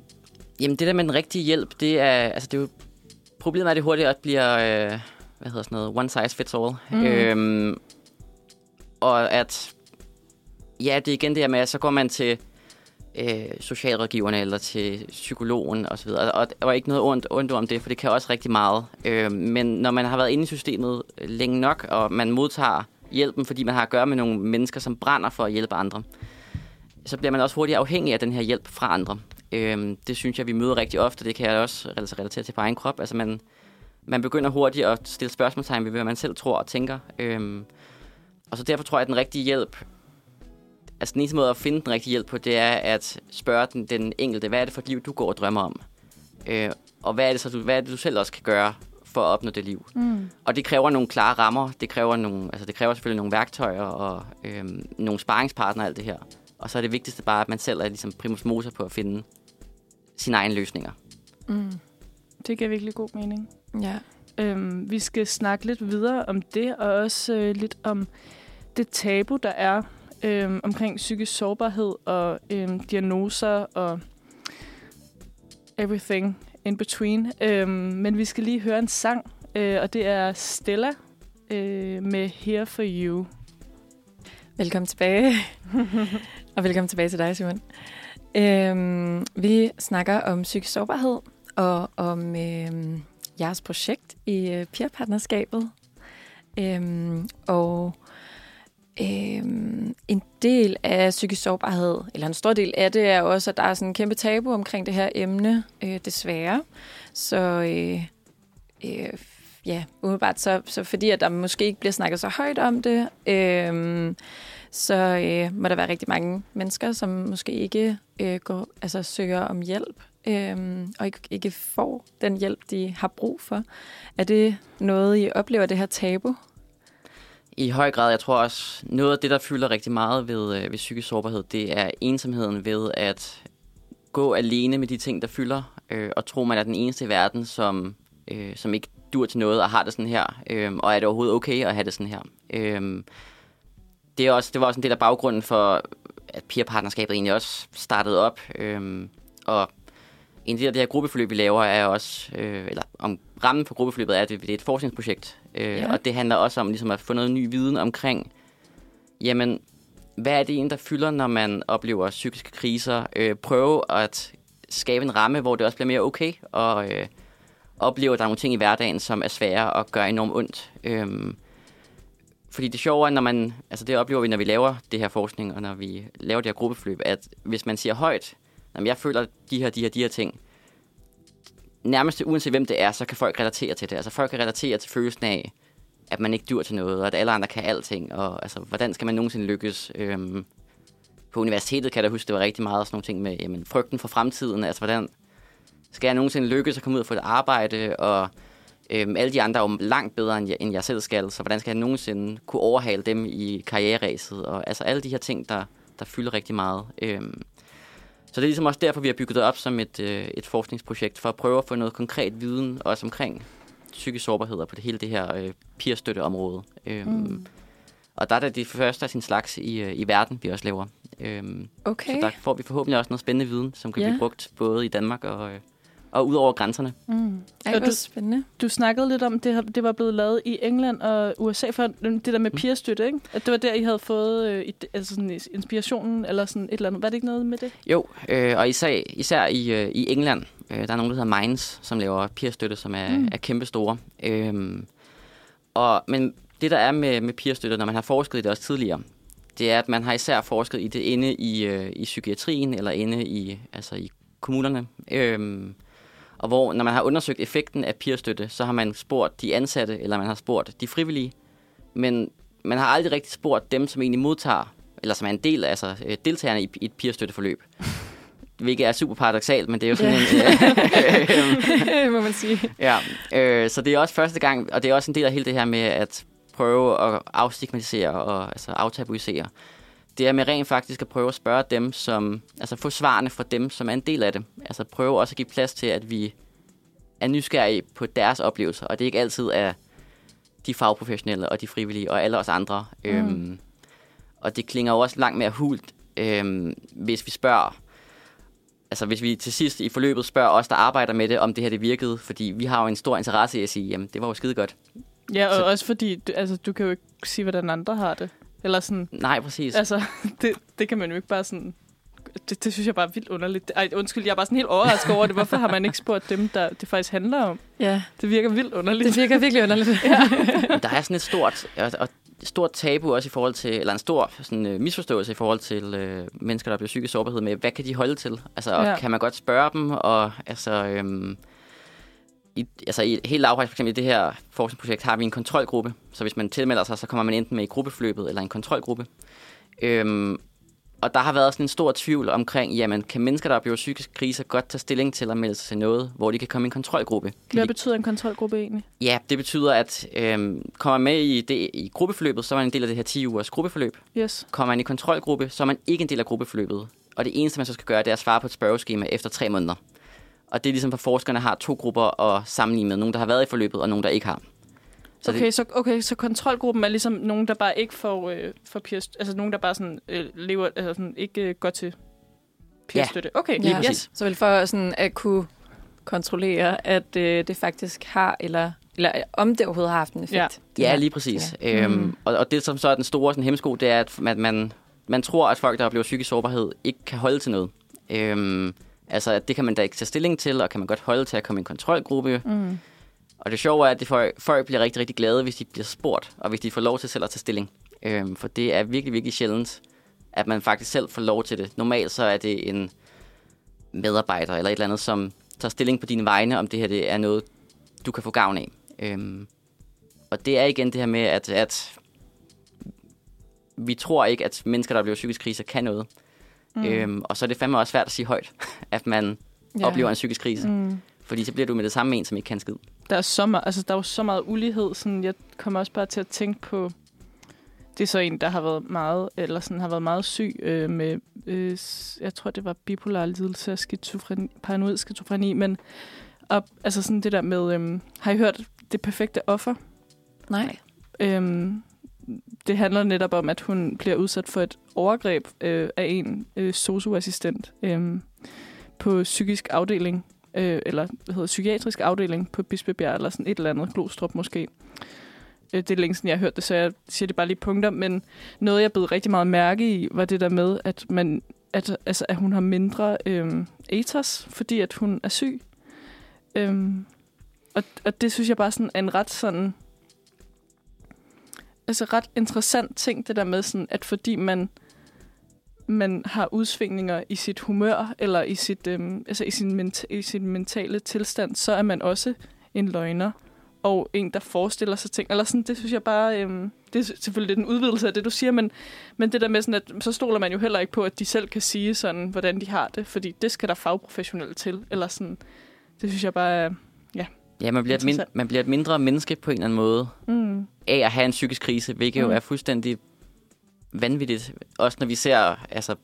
jamen, det der med den rigtige hjælp, det er, altså, det er jo, problemet er, at det hurtigt bliver, øh, hvad hedder sådan noget, one size fits all. Mm. Øhm, og at, ja, det er igen det her med, at så går man til øh, socialrådgiverne eller til psykologen osv. Og, og der var ikke noget ondt, ondt om det, for det kan også rigtig meget. Øh, men når man har været inde i systemet længe nok, og man modtager hjælpen, fordi man har at gøre med nogle mennesker, som brænder for at hjælpe andre, så bliver man også hurtigt afhængig af den her hjælp fra andre. Øh, det synes jeg, vi møder rigtig ofte. Det kan jeg også altså relatere til på egen krop. Altså man, man begynder hurtigt at stille spørgsmålstegn ved, hvad man selv tror og tænker. Øh, og så derfor tror jeg, at den rigtige hjælp altså den eneste måde at finde den rigtige hjælp på, det er at spørge den, den enkelte, hvad er det for et liv, du går og drømmer om? Øh, og hvad er, det så, du, hvad er det, du selv også kan gøre for at opnå det liv? Mm. Og det kræver nogle klare rammer, det kræver, nogle, altså det kræver selvfølgelig nogle værktøjer og øh, nogle sparringspartnere og alt det her. Og så er det vigtigste bare, at man selv er ligesom primus motor på at finde sine egne løsninger. Mm. Det giver virkelig god mening. Ja. Øhm, vi skal snakke lidt videre om det, og også øh, lidt om det tabu, der er øhm, omkring psykisk sårbarhed og øhm, diagnoser og everything in between. Øhm, men vi skal lige høre en sang, øh, og det er Stella øh, med Here For You. Velkommen tilbage. [laughs] og velkommen tilbage til dig, Simon. Øhm, vi snakker om psykisk sårbarhed og om øhm, jeres projekt i øh, peer-partnerskabet. Øhm, og Øh, en del af psykisk sårbarhed, eller en stor del af det, er også, at der er sådan en kæmpe tabu omkring det her emne, øh, desværre. Så øh, øh, ja, umiddelbart, så, så fordi at der måske ikke bliver snakket så højt om det, øh, så øh, må der være rigtig mange mennesker, som måske ikke øh, går, altså, søger om hjælp, øh, og ikke, ikke får den hjælp, de har brug for. Er det noget, I oplever, det her tabu? I høj grad, jeg tror også, noget af det, der fylder rigtig meget ved, øh, ved psykisk sårbarhed, det er ensomheden ved at gå alene med de ting, der fylder, øh, og tro, man er den eneste i verden, som, øh, som ikke dur til noget og har det sådan her, øh, og er det overhovedet okay at have det sådan her. Øh, det, er også, det var også en del af baggrunden for, at peerpartnerskabet egentlig også startede op, øh, og en del af det her gruppeforløb, vi laver, er også, øh, eller om rammen for gruppeforløbet er, at det, det er et forskningsprojekt, øh, Ja. og det handler også om ligesom at få noget ny viden omkring, jamen, hvad er det en, der fylder, når man oplever psykiske kriser? Øh, prøve at skabe en ramme, hvor det også bliver mere okay, og øh, opleve, at der er nogle ting i hverdagen, som er svære og gør enormt ondt. Øhm, fordi det sjove er, når man, altså det oplever vi, når vi laver det her forskning, og når vi laver det her gruppeforløb, at hvis man siger højt, at jeg føler de her, de her, de her ting, nærmest uanset hvem det er, så kan folk relatere til det. Altså folk kan relatere til følelsen af, at man ikke dur til noget, og at alle andre kan alting, og altså, hvordan skal man nogensinde lykkes? Øhm, på universitetet kan jeg da huske, det var rigtig meget sådan nogle ting med jamen, frygten for fremtiden, altså hvordan skal jeg nogensinde lykkes at komme ud og få et arbejde, og øhm, alle de andre er jo langt bedre, end jeg, end jeg selv skal, så hvordan skal jeg nogensinde kunne overhale dem i karriereræset, og altså alle de her ting, der, der fylder rigtig meget. Øhm, så det er ligesom også derfor, vi har bygget det op som et, øh, et forskningsprojekt, for at prøve at få noget konkret viden, også omkring psykisk sårbarhed på det hele det her øh, peer-støtteområde. Øhm, mm. Og der er det de første af sin slags i, øh, i verden, vi også laver. Øhm, Okay. Så der får vi forhåbentlig også noget spændende viden, som kan Ja. blive brugt både i Danmark og, øh, og ud over grænserne. Mm. Ej, du, spændende. du snakkede lidt om, det, det var blevet lavet i England og USA for det der med peerstøtte, ikke? At det var der, I havde fået øh, altså sådan inspirationen, eller sådan et eller andet. Var det ikke noget med det? Jo, øh, og især, især i, øh, i England, øh, der er nogen, der hedder Minds, som laver peerstøtte, som er, Mm. mm. er kæmpe store. Øhm, og, men det, der er med, med peerstøtte, når man har forsket i det også tidligere, det er, at man har især forsket i det inde i, øh, i psykiatrien, eller inde i, altså i kommunerne. Øhm, og hvor, når man har undersøgt effekten af peerstøtte, så har man spurgt de ansatte, eller man har spurgt de frivillige, men man har aldrig rigtig spurgt dem, som egentlig modtager, eller som er en del, altså øh, deltagerne i, i et peerstøtteforløb. [laughs] Hvilket er super paradoxalt, men det er jo sådan Ja. en... Øh, [laughs] må man sige. [laughs] ja, øh, så det er også første gang, og det er også en del af hele det her med at prøve at afstigmatisere og altså aftabuisere. Det er med rent faktisk at prøve at spørge dem, som, altså få svarene fra dem, som er en del af det. Altså prøve også at give plads til, at vi er nysgerrige på deres oplevelser, og det er ikke altid er de fagprofessionelle og de frivillige og alle os andre. Mm. Øhm, og det klinger jo også langt mere hult, øhm, hvis vi spørger, altså hvis vi til sidst i forløbet spørger os, der arbejder med det, om det her det virkede, fordi vi har jo en stor interesse i at sige, jamen det var jo skide godt. Ja, og Så- også fordi, altså, du kan jo ikke sige, hvordan andre har det. Eller sådan, Nej, præcis. altså, [laughs] det, det kan man jo ikke bare sådan... Det, det synes jeg bare er vildt underligt. Ej, undskyld, jeg er bare sådan helt overrasket over det. Hvorfor har man ikke spurgt dem, der det faktisk handler om? Ja, Det virker vildt underligt. det virker virkelig underligt. [laughs] Men der er sådan et stort, og, stort tabu også i forhold til, eller en stor sådan, uh, misforståelse i forhold til uh, mennesker, der bliver psykisk sårbarhed med, hvad kan de holde til? Altså, og Ja. kan man godt spørge dem, og altså... Øhm, i, altså i helt lavpræs, for eksempel i det her forskningsprojekt, har vi en kontrolgruppe. Så hvis man tilmelder sig, så kommer man enten med i gruppeforløbet eller en kontrolgruppe. Øhm, og der har været sådan en stor tvivl omkring, jamen, kan mennesker, der oplever psykisk krise, godt tage stilling til at melde sig til noget, hvor de kan komme i en kontrolgruppe? Hvad de betyder en kontrolgruppe egentlig? Ja, det betyder, at øhm, kommer man med i, det, i gruppeforløbet, så er man en del af det her 10 ugers gruppeforløb. Yes. Kommer man i kontrolgruppe, så er man ikke en del af gruppeforløbet. Og det eneste, man så skal gøre, det er at svare på et spørgeskema efter tre måneder. Og det er ligesom, at forskerne har to grupper at sammenligne med. Nogle, der har været i forløbet, og nogle, der ikke har. Så okay, det, så, okay, så kontrolgruppen er ligesom nogen, der bare ikke får, øh, får peer, altså nogen, der bare sådan, øh, lever, altså sådan, ikke øh, går til peerstøtte. Okay, Lige Ja, præcis. Så vel for sådan at kunne kontrollere, at øh, det faktisk har, eller, eller om det overhovedet har haft en effekt. Ja. ja, lige præcis. Ja. Ja. Øhm, Mm. og, og det, som så er den store sådan, hemsko, det er, at man, man, man tror, at folk, der oplever psykisk sårbarhed, ikke kan holde til noget. Øhm, altså, det kan man da ikke tage stilling til, og kan man godt holde til at komme i en kontrolgruppe. Mm. Og det sjove er, at det folk, folk bliver rigtig, rigtig glade, hvis de bliver spurgt, og hvis de får lov til selv at tage stilling. Øhm, for det er virkelig, virkelig sjældent, at man faktisk selv får lov til det. Normalt så er det en medarbejder eller et eller andet, som tager stilling på dine vegne, om det her det er noget, du kan få gavn af. Øhm, og det er igen det her med, at, at vi tror ikke, at mennesker, der bliver psykisk krise, kan noget. Mm. Øhm, og så er det fandme også svært at sige højt, [laughs] at man ja. oplever en psykisk krise. Mm. Fordi så bliver du med det samme en, som ikke kan skid. Der er, så meget, altså, der er jo så meget ulighed. Sådan, jeg kommer også bare til at tænke på... Det er så en, der har været meget, eller sådan, har været meget syg øh, med, øh, jeg tror, det var bipolar lidelse og skizofreni, paranoid skizofreni, men og, altså sådan det der med, øh, har I hørt det perfekte offer? Nej. Øhm, det handler netop om, at hun bliver udsat for et overgreb øh, af en øh, socioassistent øh, på psykisk afdeling, øh, eller hvad hedder psykiatrisk afdeling på Bispebjerg, eller sådan et eller andet, Glostrup måske. Øh, det er længe siden, jeg har hørt det, så jeg siger det bare lige punkter, men noget, jeg blev rigtig meget mærke i, var det der med, at, man, at, altså, at hun har mindre øh, ethos, fordi at hun er syg. Øh, og, og det synes jeg bare sådan er en ret sådan altså ret interessant ting, det der med, sådan, at fordi man, man har udsvingninger i sit humør, eller i, sit, øhm, altså i, sin ment- i sin mentale tilstand, så er man også en løgner, og en, der forestiller sig ting. Eller sådan, det synes jeg bare, øhm, det er selvfølgelig lidt en udvidelse af det, du siger, men, men det der med sådan, at så stoler man jo heller ikke på, at de selv kan sige sådan, hvordan de har det, fordi det skal der fagprofessionelle til, eller sådan, det synes jeg bare er, Ja, man bliver, et min, Interessant. man bliver et mindre menneske på en eller anden måde mm, af at have en psykisk krise, hvilket mm. Jo er fuldstændig vanvittigt. Også når vi ser altså,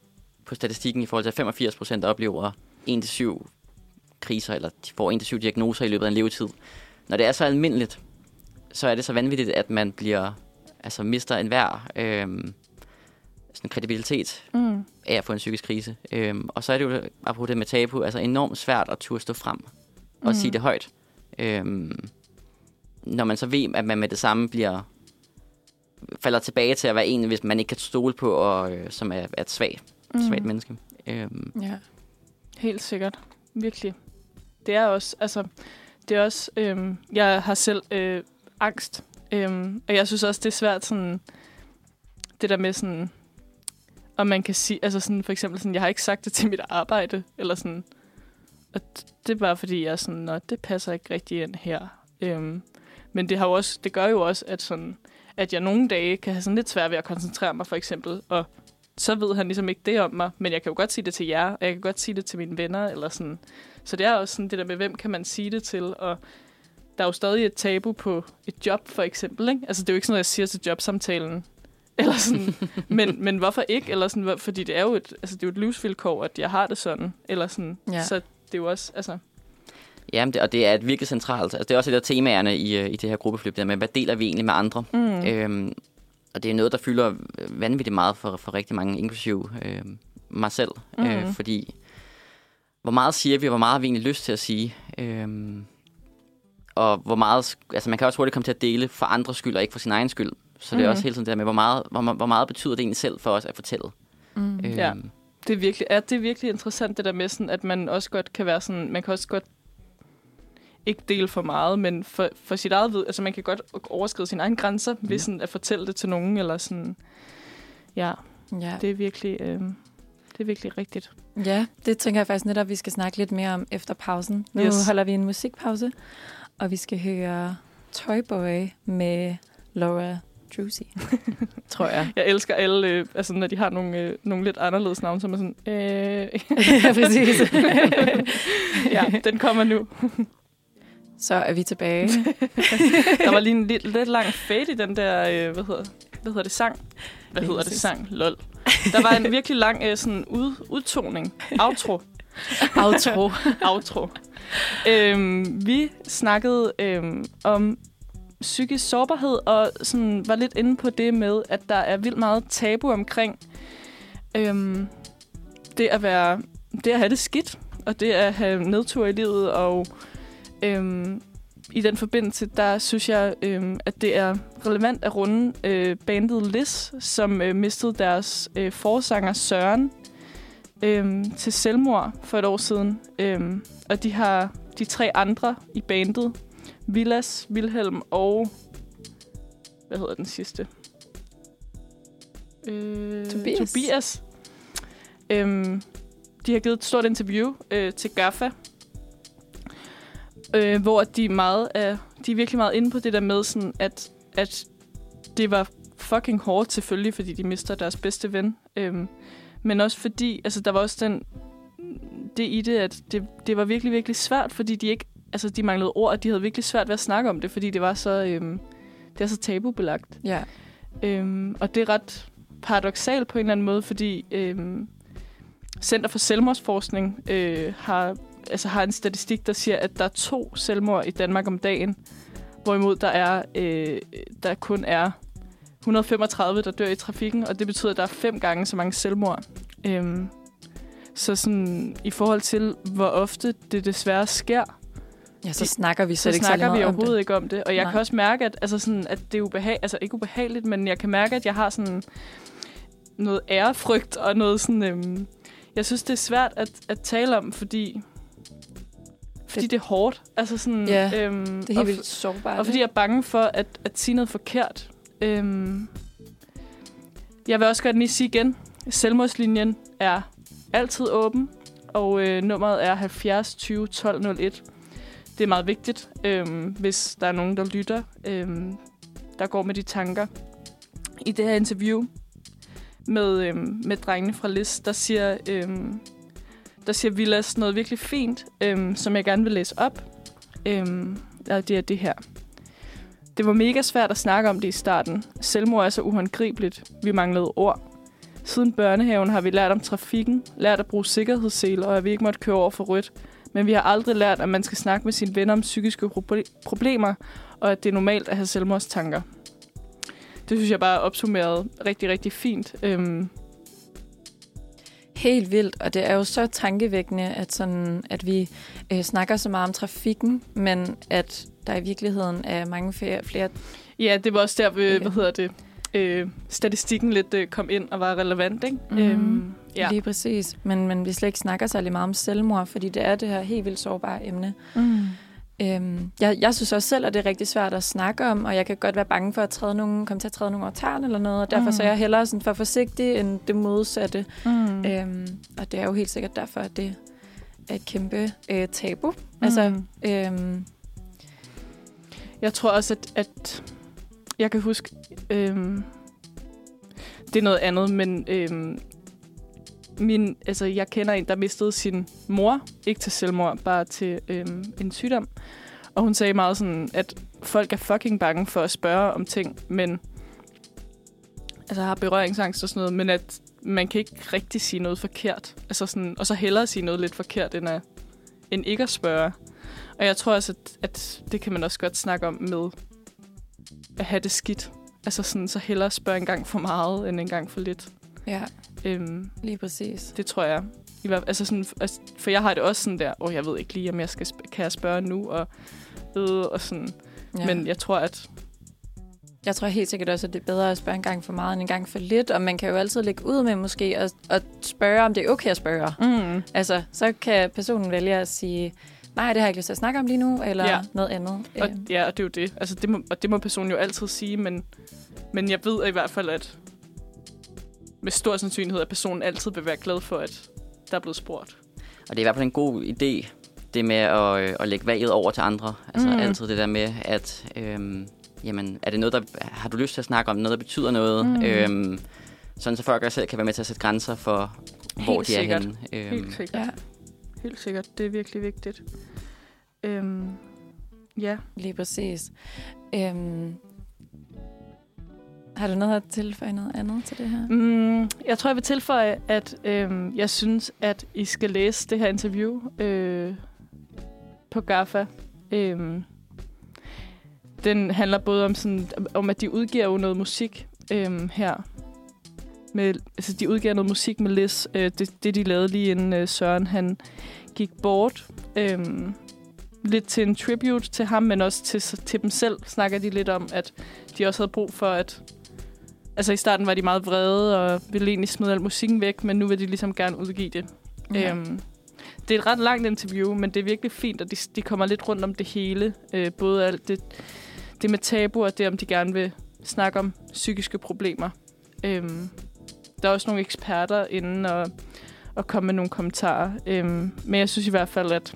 på statistikken i forhold til, at 85 procent oplever 1-7 kriser, eller de får 1-7 diagnoser i løbet af en levetid. Når det er så almindeligt, så er det så vanvittigt, at man bliver, altså mister enhver øhm, sådan kredibilitet mm, af at få en psykisk krise. Øhm, og så er det jo, apropos det med tabu, altså enormt svært at turde stå frem og Mm. sige det højt. Øhm, når man så ved, at man med det samme bliver falder tilbage til at være en, hvis man ikke kan stole på, og øh, som er, er et svagt, mm. svagt menneske. Øhm, Ja. Helt sikkert. Virkelig. Det er også, altså, det er også, øhm, jeg har selv øh, angst, øhm, og jeg synes også, det er svært sådan, det der med sådan, om man kan sige, altså sådan, for eksempel sådan, jeg har ikke sagt det til mit arbejde, eller sådan, og det er bare fordi, jeg er sådan, Nå, det passer ikke rigtig ind her. Øhm, men det, har jo også, det gør jo også, at, sådan, at jeg nogle dage kan have sådan lidt svært ved at koncentrere mig, for eksempel, og så ved han ligesom ikke det om mig, men jeg kan jo godt sige det til jer, og jeg kan godt sige det til mine venner, eller sådan. Så det er også sådan det der med, hvem kan man sige det til, og der er jo stadig et tabu på et job, for eksempel, ikke? Altså, det er jo ikke sådan noget, jeg siger til jobsamtalen, [laughs] Eller sådan, men, men hvorfor ikke? Eller sådan, fordi det er jo et, altså, det er jo et livsvilkår, at jeg har det sådan. Eller sådan. Ja. Så det er jo også, altså, Ja, det, og det er et virkelig centralt. Altså, det er også et af temaerne i, øh, i det her gruppeflip, der med, hvad deler vi egentlig med andre? mm. Mm. Øhm, og det er noget, der fylder øh, vanvittigt meget for, for rigtig mange, inklusive øh, mig selv. Mm. Øh, fordi, hvor meget siger vi, og hvor meget har vi egentlig lyst til at sige? Øhm, og hvor meget, altså man kan også hurtigt komme til at dele for andres skyld, og ikke for sin egen skyld. Så det er Mhm. også hele tiden det der med, hvor meget, hvor, hvor meget betyder det egentlig selv for os at fortælle? Mm. Øhm, Ja. Det er virkelig, ja, det er virkelig interessant, det der med, sådan, at man også godt kan være sådan, man kan også godt ikke dele for meget, men for, for sit eget vid, altså man kan godt overskride sine egne grænser, ved Ja. sådan at fortælle det til nogen, eller sådan, ja, Ja. det er virkelig, øh, det er virkelig rigtigt. ja, det tænker jeg faktisk netop, vi skal snakke lidt mere om efter pausen. Nu Yes. yes. holder vi en musikpause, og vi skal høre Toy Boy med Laura Drusy, [laughs] tror jeg. Jeg elsker alle, øh, altså når de har nogle, øh, nogle lidt anderledes navne, som er sådan, øh, [laughs] ja, præcis. [laughs] ja, den kommer nu. Så er vi tilbage. Der var lige en lidt, lidt lang fade i den der, øh, hvad hedder, hvad hedder det, sang? Hvad Lige hedder det, sang? Lol. Der var en virkelig lang øh, sådan ud, udtoning. Outro. Outro. Outro. Øhm, vi snakkede øhm, om psykisk sårbarhed, og sådan var lidt inde på det med, at der er vildt meget tabu omkring øhm, det at være, det at have det skidt, og det at have nedtur i livet, og øhm, i den forbindelse, der synes jeg, øhm, at det er relevant at runde øh, bandet Liz, som øh, mistede deres øh, forsanger Søren øhm, til selvmord for et år siden. Øhm, og de har de tre andre i bandet, Vilas, Vilhelm og... Hvad hedder den sidste? Øh, Tobias. Tobias. Øhm, de har givet et stort interview øh, til GAFA, øh, hvor de meget er, de er virkelig meget inde på det der med, sådan at, at det var fucking hårdt selvfølgelig, fordi de mister deres bedste ven. Øhm, men også fordi, altså der var også den, det i det, at det, det var virkelig, virkelig svært, fordi de ikke, altså de manglede ord, og de havde virkelig svært ved at snakke om det, fordi det var så, øhm, det er så tabubelagt. ja. Øhm, og det er ret paradoxalt på en eller anden måde, fordi øhm, Center for Selvmordsforskning øh, har, altså har en statistik, der siger, at der er to selvmord i Danmark om dagen, hvorimod der er øh, der kun er 135, der dør i trafikken, og det betyder, at der er fem gange så mange selvmord. Øhm, så sådan, i forhold til, hvor ofte det desværre sker, ja, så De- snakker vi så slet ikke snakker vi om overhovedet det. ikke om det. Og jeg Nej. kan også mærke, at, altså sådan, at det er ubehag, altså ikke ubehageligt, men jeg kan mærke, at jeg har sådan noget ærefrygt og noget sådan... Øhm, jeg synes, det er svært at, at tale om, fordi, fordi det, Det- er hårdt. Altså sådan, Ja, øhm, Det er og, helt vildt sårbart. og fordi jeg er bange for at, at sige noget forkert. Øhm, jeg vil også godt lige sige igen, selvmordslinjen er altid åben, og øh, nummeret er 70 20 12 01. Det er meget vigtigt, øhm, hvis der er nogen, der lytter, øhm, der går med de tanker. I det her interview med, øhm, med drengene fra Lis, der siger, øhm, der siger Villas noget virkelig fint, øhm, som jeg gerne vil læse op. Øhm, og det er det her. Det var mega svært at snakke om det i starten. Selvmord er så uhåndgribeligt. Vi manglede ord. Siden børnehaven har vi lært om trafikken, lært at bruge sikkerhedsseler, og at vi ikke måtte køre over for rødt. Men vi har aldrig lært, at man skal snakke med sine venner om psykiske proble- problemer, og at det er normalt at have selvmordstanker. Det synes jeg bare er opsummeret rigtig, rigtig fint. Øhm, Helt vildt, og det er jo så tankevækkende, at, sådan, at vi øh, snakker så meget om trafikken, men at der i virkeligheden er mange flere, flere ja, det var også der, Ja. hvad hedder det, øh, statistikken lidt øh, kom ind og var relevant, ikke? Mhm. Øhm, ja. lige præcis. Men, men vi slet ikke snakker særlig meget om selvmord, fordi det er det her helt vildt sårbare emne. Mm. Øhm, jeg, jeg synes også selv, at det er rigtig svært at snakke om, og jeg kan godt være bange for at træde nogen, komme til at træde nogen over eller noget, og derfor Mm. så er jeg hellere sådan for forsigtig end det modsatte. Mm. Øhm, og det er jo helt sikkert derfor, at det er et kæmpe øh, tabu. Altså, Mm. øhm, Jeg tror også, at, at jeg kan huske, øhm, det er noget andet, men øhm, min, altså, jeg kender en, der mistede sin mor, ikke til selvmord, bare til øhm, en sygdom. Og hun sagde meget sådan, at folk er fucking bange for at spørge om ting, men altså har berøringsangst og sådan noget, men at man kan ikke rigtig sige noget forkert. Altså sådan, og så hellere sige noget lidt forkert, end, at, end ikke at spørge. Og jeg tror også, at, at det kan man også godt snakke om med at have det skidt. Altså sådan, så hellere spørge en gang for meget, end en gang for lidt. Ja, Øhm, lige præcis. det tror jeg. I hvert, altså sådan, altså, for jeg har det også sådan der, åh, oh, jeg ved ikke lige, om jeg skal, kan jeg spørge nu, og, øh, og sådan. Ja. Men jeg tror, at Jeg tror helt sikkert også, at det er bedre at spørge en gang for meget end en gang for lidt, og man kan jo altid lægge ud med måske at, at spørge, om det er okay at spørge. mm, Altså, så kan personen vælge at sige, nej, det har jeg ikke lyst til at snakke om lige nu, eller ja. Noget andet. Og, Øh, ja, og det er jo det. Altså, det må, og det må personen jo altid sige, men, men jeg ved i hvert fald, at med stor sandsynlighed, at personen altid vil være glad for, at der er blevet spurgt. Og det er i hvert fald en god idé, det med at, øh, at lægge valget over til andre. Altså Mm. altid det der med, at øhm, jamen, er det noget, der, har du lyst til at snakke om noget, der betyder noget? Mm. Øhm, sådan så folk også selv kan være med til at sætte grænser for, hvor Helt de er sikkert. henne. Øhm, Helt sikkert. Ja. Helt sikkert. Det er virkelig vigtigt. Øhm, ja. lige præcis. Øhm, har du noget at tilføje noget andet til det her? Mm, jeg tror, jeg vil tilføje, at øhm, jeg synes, at I skal læse det her interview øh, på GAFA. Øhm, den handler både om, sådan, om, at de udgiver jo noget musik øhm, her. Med, altså, de udgiver noget musik med Liz. Øh, det, det, de lavede lige inden øh, Søren han gik bort. Øhm, lidt til en tribute til ham, men også til, til dem selv snakker de lidt om, at de også havde brug for, at Altså i starten var de meget vrede og ville egentlig smide al musikken væk, men nu vil de ligesom gerne udgive det. Ja. Øhm, det er et ret langt interview, men det er virkelig fint, og de, de kommer lidt rundt om det hele. Øh, både alt det, det med tabu, og det om de gerne vil snakke om psykiske problemer. Øhm, der er også nogle eksperter inden og, og komme med nogle kommentarer. Øhm, men jeg synes i hvert fald, at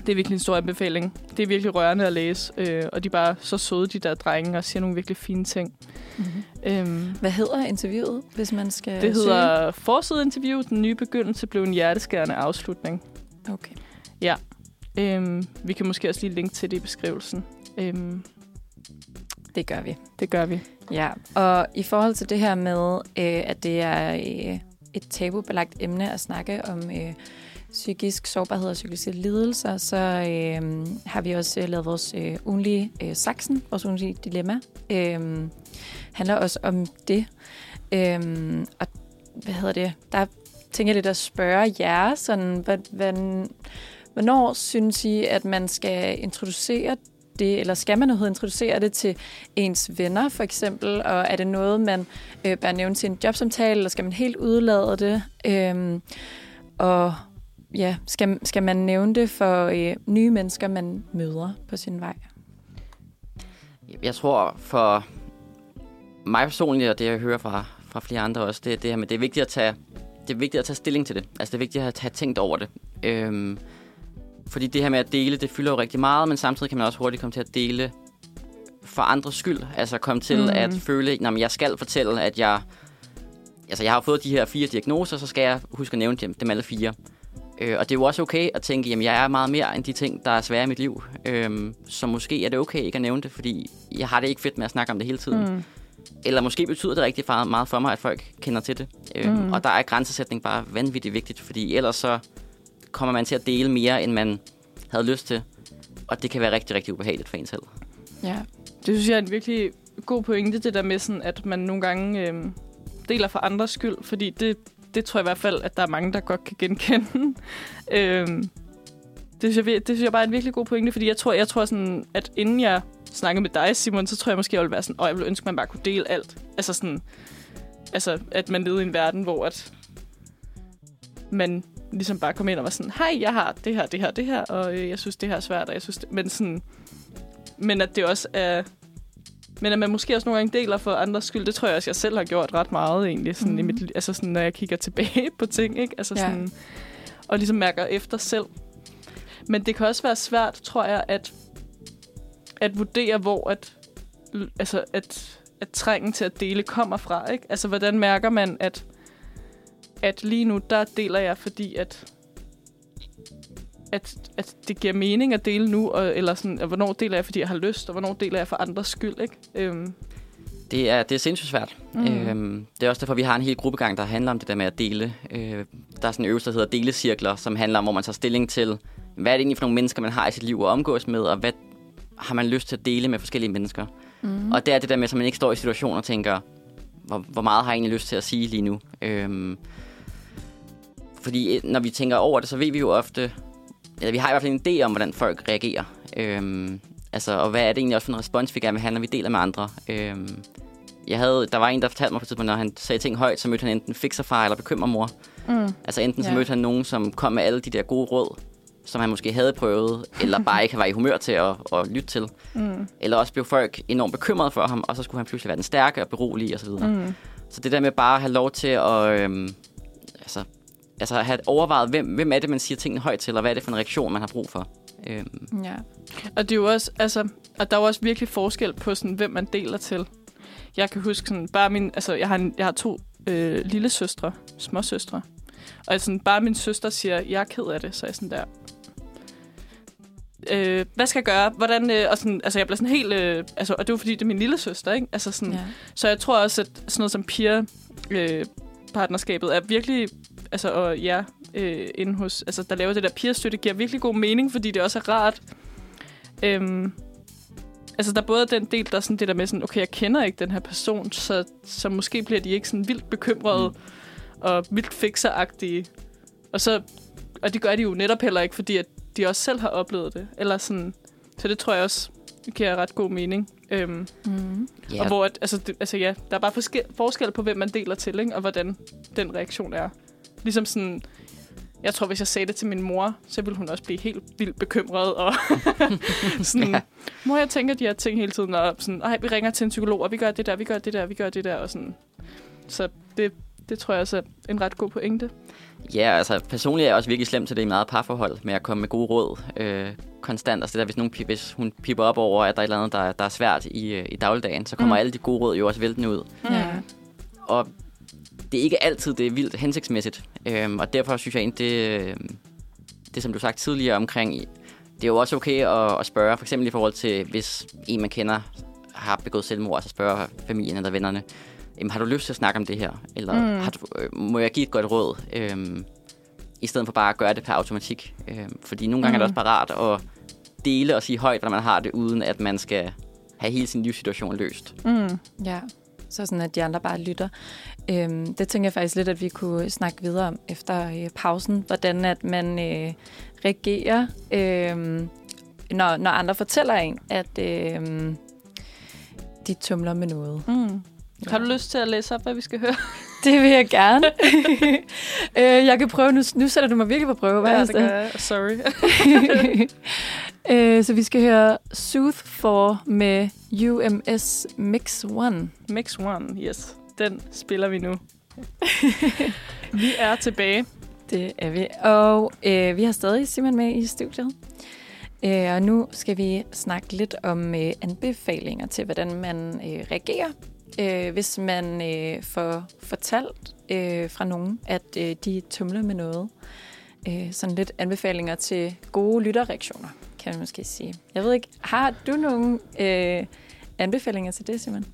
det er virkelig en stor anbefaling. Det er virkelig rørende at læse, øh, og de er bare så søde, de der drenge, og siger nogle virkelig fine ting. Mm-hmm. Øhm, Hvad hedder interviewet, hvis man skal det søge? hedder Forsideinterview. Den nye begyndelse blev en hjerteskærende afslutning. Okay. Øhm, vi kan måske også lige linke til det i beskrivelsen. Øhm, Det gør vi. det gør vi. Ja, og i forhold til det her med, øh, at det er øh, et tabubelagt emne at snakke om øh, psykisk sårbarhed og psykiske lidelser, så øh, har vi også øh, lavet vores øh, ugenlige øh, saksen, vores ugenlige dilemma. Øh, handler også om det. Øh, og hvad hedder det? Der tænker jeg lidt at spørge jer, sådan, hvad, hvad, hvornår synes I, at man skal introducere det, eller skal man overhovedet introducere det til ens venner, for eksempel? Og er det noget, man øh, bør nævne til en jobsamtale, eller skal man helt udlade det? Øh, og ja, skal, skal man nævne det for øh, nye mennesker, man møder på sin vej? Jeg tror for mig personligt, og det jeg hører fra, fra flere andre også, det er det her med, det er vigtigt at tage, det er vigtigt at tage stilling til det. Altså det er vigtigt at have tænkt over det. Øhm, fordi det her med at dele, det fylder jo rigtig meget, men samtidig kan man også hurtigt komme til at dele for andres skyld. Altså komme til mm. at føle, at jeg skal fortælle, at jeg... Altså jeg har fået de her fire diagnoser, så skal jeg huske at nævne dem, dem alle fire. Øh, og det er jo også okay at tænke, at jeg er meget mere end de ting, der er svære i mit liv. Øhm, så måske er det okay ikke at nævne det, fordi jeg har det ikke fedt med at snakke om det hele tiden. Mm. Eller måske betyder det rigtig meget for mig, at folk kender til det. Øhm, Mm. Og der er grænsesætning bare vanvittigt vigtigt, fordi ellers så kommer man til at dele mere, end man havde lyst til. Og det kan være rigtig, rigtig ubehageligt for en selv. Ja. Det synes jeg er en virkelig god pointe, det der med, sådan, at man nogle gange øh, deler for andres skyld, fordi det, det tror jeg i hvert fald, at der er mange, der godt kan genkende. [laughs] øh, det, synes jeg, det synes jeg bare er en virkelig god pointe, fordi jeg tror, jeg tror sådan, at inden jeg snakkede med dig, Simon, så tror jeg måske, jeg ville være sådan, og jeg ville ønske, at man bare kunne dele alt. Altså sådan, altså, at man levede i en verden, hvor at man ligesom bare kom ind og var sådan, hej, jeg har det her, det her, det her, og øh, jeg synes, det her er svært, og jeg synes, det... men sådan, men at det også er, men at man måske også nogle gange deler for andres skyld, det tror jeg også, jeg selv har gjort ret meget egentlig, sådan mm. i Mhm. mit, li- altså sådan, når jeg kigger tilbage [laughs] på ting, ikke? Altså Ja. sådan, og ligesom mærker efter selv. Men det kan også være svært, tror jeg, at, at vurdere, hvor at, altså at, at trængen til at dele kommer fra, ikke? Altså, hvordan mærker man, at, at lige nu, der deler jeg, fordi at, at, at det giver mening at dele nu, og, eller sådan, at hvornår deler jeg, fordi jeg har lyst, og hvornår deler jeg for andres skyld, ikke? Øhm, Det er, det er sindssygt svært. Mm. Øhm, det er også derfor, vi har en hel gruppegang, der handler om det der med at dele. Øh, der er sådan en øvelse, der hedder delecirkler, som handler om, hvor man tager stilling til, hvad er det egentlig for nogle mennesker, man har i sit liv at omgås med, og hvad har man lyst til at dele med forskellige mennesker. Mm. Og det er det der med, at man ikke står i situationer og tænker, hvor, hvor meget har jeg egentlig lyst til at sige lige nu. Øhm, fordi øh, når vi tænker over det, så ved vi jo ofte, eller vi har i hvert fald en idé om, hvordan folk reagerer. Øhm, altså, og hvad er det egentlig også for en respons, vi gerne vil have, når vi deler med andre. Øhm, jeg havde, der var en, der fortalte mig på et tidspunkt, når han sagde ting højt, så mødte han enten fikserfar eller bekymrermor. Mm. Altså enten så Ja. mødte han nogen, som kom med alle de der gode råd, som han måske havde prøvet, eller bare ikke var i humør til at, at lytte til. Mm. Eller også blev folk enormt bekymrede for ham, og så skulle han pludselig være den stærke og berolige osv. Mm. Så det der med bare at have lov til at øhm, altså, have overvejet, hvem, hvem er det, man siger tingene højt til, og hvad er det for en reaktion, man har brug for. Øhm, Ja. Og det er jo også, altså, og der er jo også virkelig forskel på, sådan, hvem man deler til. Jeg kan huske sådan, bare min, altså, jeg har, en, jeg har to øh, lille søstre, småsøstre. Og sådan, bare min søster siger, jeg er ked af det, så er jeg sådan der, øh, hvad skal jeg gøre? Hvordan, øh, og sådan, altså, jeg bliver sådan helt, øh, altså, og det er jo fordi, det er min lille søster, ikke? Altså sådan, ja. Så jeg tror også, at sådan noget som peer øh, partnerskabet er virkelig, altså og ja, øh, inde hos, altså der laver det der peer-støtte, giver virkelig god mening, fordi det også er rart. Øhm, altså der er både den del, der er sådan det der med sådan, okay, jeg kender ikke den her person, så, så måske bliver de ikke sådan vildt bekymrede mm. og vildt fixeragtige. Og så, og det gør de jo netop heller ikke, fordi at de også selv har oplevet det. Eller sådan, så det tror jeg også giver ret god mening. Øhm, Mm. Ja. Og hvor, at, altså, det, altså ja, der er bare forskel, forskel på, hvem man deler til, ikke? og hvordan den reaktion er. Ligesom sådan, jeg tror, hvis jeg sagde det til min mor, så ville hun også blive helt vildt bekymret. Og [laughs] sådan, Ja. mor, jeg tænker de her ting hele tiden, og sådan, ej, vi ringer til en psykolog, og vi gør det der, vi gør det der, vi gør det der, og sådan. Så det, det tror jeg også er en ret god pointe. Ja, altså personligt er jeg også virkelig slem til det i meget parforhold, med at komme med gode råd øh, konstant. Altså det der, hvis, nogen, hvis hun pipper op over, at der er et eller andet, der, der er svært i, øh, i dagligdagen, så kommer Mm. mm. alle de gode råd jo også væltende ud. Ja. Og det er ikke altid, det er vildt hensigtsmæssigt. Øhm, og derfor synes jeg egentlig, det, øh, det som du sagt tidligere omkring, det er jo også okay at, at spørge, for eksempel i forhold til, hvis en man kender har begået selvmord, så spørger familien eller vennerne, jamen, har du lyst til at snakke om det her? Eller Mm. har du, øh, må jeg give et godt råd? Øhm, I stedet for bare at gøre det per automatik. Øhm, fordi nogle gange mm. er det Mm. også bare rart at dele og sige højt, hvordan man har det, uden at man skal have hele sin livssituation løst. Mm. Ja, så sådan, at de andre bare lytter. Øhm, det tænker jeg faktisk lidt, at vi kunne snakke videre om efter øh, pausen. Hvordan at man øh, reagerer, øh, når, når andre fortæller en, at øh, de tumler med noget. Mm. Har du lyst til at læse op, hvad vi skal høre? [laughs] Det vil jeg gerne. [laughs] øh, jeg kan prøve, nu, nu sætter du mig virkelig på prøve. Hvad ja, det gør jeg. Sorry. [laughs] øh, så vi skal høre Sooth for med UMS Mix One. Mix One, yes. Den spiller vi nu. [laughs] vi er tilbage. Det er vi. Og øh, vi har stadig Simon med i studiet. Øh, og nu skal vi snakke lidt om øh, anbefalinger til, hvordan man øh, reagerer, øh, hvis man øh, får fortalt øh, fra nogen, at øh, de tumler med noget. Øh, sådan lidt anbefalinger til gode lytterreaktioner, kan man måske sige. Jeg ved ikke, har du nogle øh, anbefalinger til det, Simon?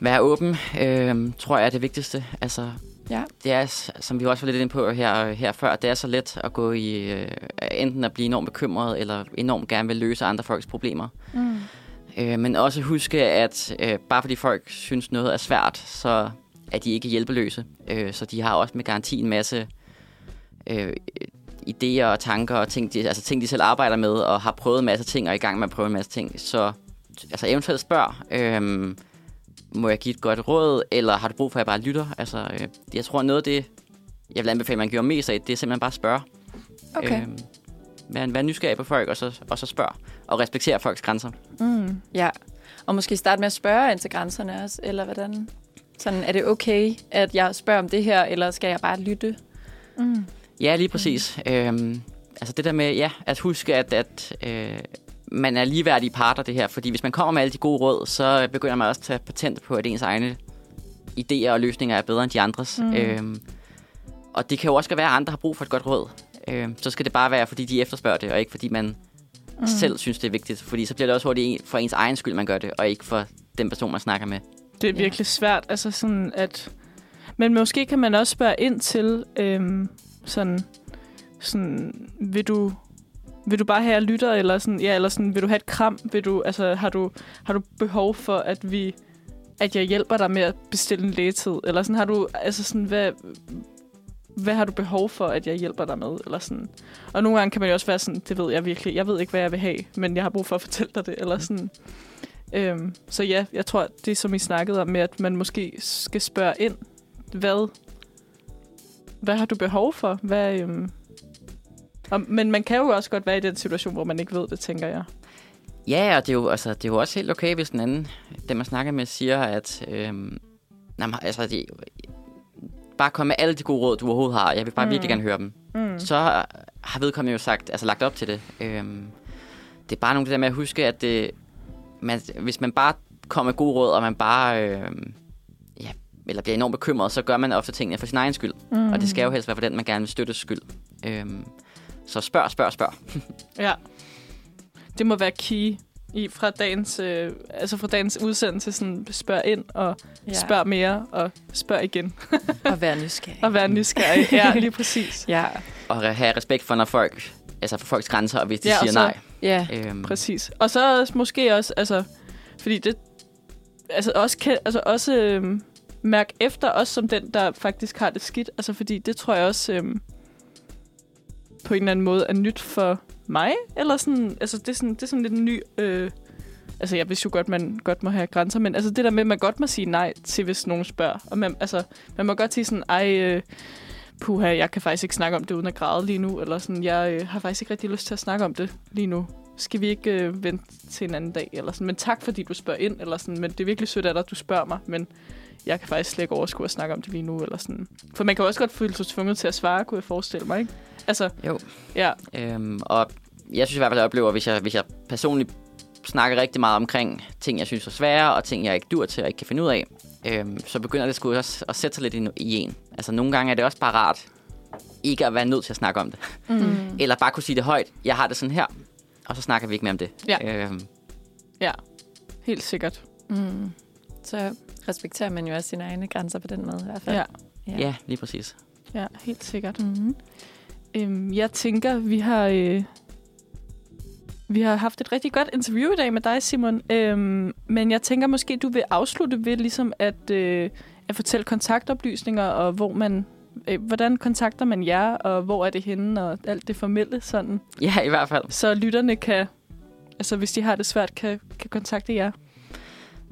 Være åben, øh, tror jeg er det vigtigste. Altså, Ja. det er, som vi også var lidt inde på her, her før, det er så let at gå i, øh, enten at blive enormt bekymret, eller enormt gerne vil løse andre folks problemer. Mm. Øh, men også huske, at øh, bare fordi folk synes noget er svært, så er de ikke hjælpeløse. Øh, så de har også med garanti en masse øh, idéer og tanker og ting de, altså ting, de selv arbejder med, og har prøvet en masse ting og er i gang med at prøve en masse ting. Så altså eventuelt spørg, øh, må jeg give et godt råd, eller har du brug for, at jeg bare lytter? Altså, øh, jeg tror, noget af det, jeg vil anbefale, man gør mest af, det er simpelthen bare at spørge. Okay. Øh, vær, vær nysgerrig på folk, og så, og så spørg. Og respektere folks grænser. Mm. Ja, og måske starte med at spørge ind til grænserne også, eller hvordan? Sådan, er det okay, at jeg spørger om det her, eller skal jeg bare lytte? Mm. Ja, lige præcis. Mm. Øhm, altså det der med, ja, at huske, at, at øh, man er ligeværdige parter det her. Fordi hvis man kommer med alle de gode råd, så begynder man også at tage patent på, at ens egne idéer og løsninger er bedre end de andres. Mm. Øhm, og det kan jo også være, at andre har brug for et godt råd. Øhm, så skal det bare være, fordi de efterspørger det, og ikke fordi man mm. selv synes, det er vigtigt. Fordi så bliver det også hurtigt for ens egen skyld, man gør det, og ikke for den person, man snakker med. Det er Ja. virkelig svært. Altså sådan at... Men måske kan man også spørge ind til, øhm, sådan, sådan, vil du, vil du bare have, at jeg lytter, eller sådan, ja, eller sådan, vil du have et kram? Vil du, altså, har du, har du behov for, at vi, at jeg hjælper dig med at bestille en lægetid? Eller sådan, har du, altså sådan, hvad, hvad har du behov for, at jeg hjælper dig med? Eller sådan. Og nogle gange kan man jo også være sådan, det ved jeg virkelig, jeg ved ikke, hvad jeg vil have, men jeg har brug for at fortælle dig det. Eller sådan. Øhm, så ja, jeg tror, det som I snakkede om med, at man måske skal spørge ind, hvad, hvad har du behov for? Hvad, øhm, og, men man kan jo også godt være i den situation, hvor man ikke ved det, tænker jeg. Ja, og det er, jo, altså, det er jo også helt okay, hvis den anden, den man snakker med, siger, at øhm, jamen, altså, det, bare kom med alle de gode råd, du overhovedet har. Jeg vil bare mm. Mm. virkelig gerne høre dem. Mm. Så har vedkommende jo sagt, altså lagt op til det. Øhm, det er bare nogle af det der med at huske, at det, man, hvis man bare kommer med gode råd, og man bare øhm, ja, eller bliver enormt bekymret, så gør man ofte tingene for sin egen skyld. Mm. Og det skal jo helst være for den, man gerne vil støttes skyld. Øhm, så spørg, spørg, spørg. Ja. Det må være key i, fra, dagens, øh, altså fra dagens udsendelse. Sådan, spørg ind og ja. spørg mere og spørg igen. Og være nysgerrig. Og være nysgerrig. Ja, lige præcis. [laughs] Ja, Og have respekt for, når folk, altså for folks grænser, og hvis de Ja, siger så- nej. ja. Øhm, Præcis. Og så også, måske også, altså, fordi det, altså også, kan, altså også øhm, mærk efter, også som den, der faktisk har det skidt. Altså, fordi det tror jeg også øhm, på en eller anden måde er nyt for mig. Eller sådan, altså det er sådan, det er sådan lidt en ny... Øh, altså, jeg vidste jo godt, man godt må have grænser, men altså det der med, at man godt må sige nej til, hvis nogen spørger. Og man, altså, man må godt sige sådan, ej... Øh, puha, jeg kan faktisk ikke snakke om det uden at græde lige nu, eller sådan, jeg øh, har faktisk ikke rigtig lyst til at snakke om det lige nu. Skal vi ikke øh, vente til en anden dag, eller sådan, men tak fordi du spørger ind, eller sådan, men det er virkelig sødt af dig, at du spørger mig, men jeg kan faktisk slet ikke overskue at snakke om det lige nu, eller sådan. For man kan også godt føle sig tvunget til at svare, kunne jeg forestille mig, ikke? Altså, Jo. ja, Øhm, og jeg synes i hvert fald, at jeg oplever, hvis jeg, hvis jeg personligt snakker rigtig meget omkring ting, jeg synes er svære, og ting, jeg ikke dur til og ikke kan finde ud af, øhm, så begynder det sgu også at sætte sig lidt i, i en. Altså nogle gange er det også bare rart, ikke at være nødt til at snakke om det. mm. Eller bare kunne sige det højt. Jeg har det sådan her, og så snakker vi ikke mere om det. Ja. Øhm, helt sikkert. Mm. Så respekterer man jo også sine egne grænser på den måde i hvert fald. Ja, ja. ja, lige præcis. ja, helt sikkert. Mm-hmm. Øhm, jeg tænker, vi har... Øh, vi har haft et rigtig godt interview i dag med dig, Simon. Øhm, men jeg tænker måske, du vil afslutte ved ligesom at, øh, at fortælle kontaktoplysninger, og hvor man, øh, hvordan kontakter man jer, og hvor er det henne, og alt det formelle sådan. Ja, i hvert fald. Så lytterne kan, altså hvis de har det svært, kan, kan kontakte jer.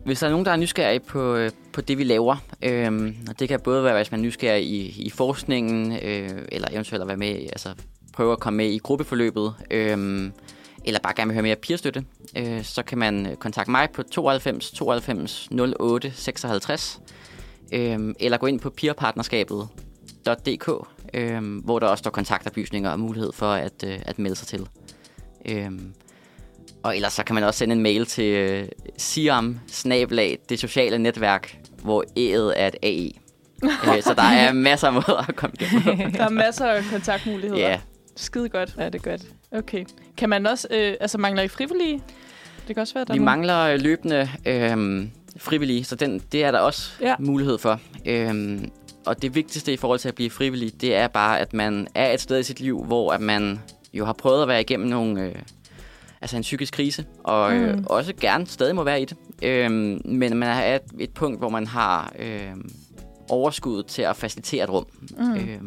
Hvis der er nogen, der er nysgerrige på, øh, på det, vi laver, øh, og det kan både være, hvis man er nysgerrig i, i forskningen, øh, eller eventuelt at være med, altså prøve at komme med i gruppeforløbet, øh, eller bare gerne vil høre mere peerstøtte, øh, så kan man kontakte mig på 92 92 08 56, øh, eller gå ind på peerpartnerskabet.dk, øh, hvor der også står kontaktoplysninger og mulighed for at, øh, at melde sig til. Øh, og ellers så kan man også sende en mail til øh, siam det sociale netværk, hvor E'et er et AE. øh, så der er [laughs] masser af måder at komme igennem. Der er masser af kontaktmuligheder. Ja, Skide godt. Ja, det er godt. Okay. Kan man også, øh, altså mangler I frivillige? Det kan også være, der vi er mangler øh, løbende øh, frivillige, så den, det er der også ja. mulighed for. Øh, og det vigtigste i forhold til at blive frivillig, det er bare, at man er et sted i sit liv, hvor at man jo har prøvet at være igennem nogle, øh, altså en psykisk krise, og mm. øh, Mm. også gerne stadig må være i det. Øh, men man er et, et punkt, hvor man har øh, overskud til at facilitere et rum. Mm. Øh,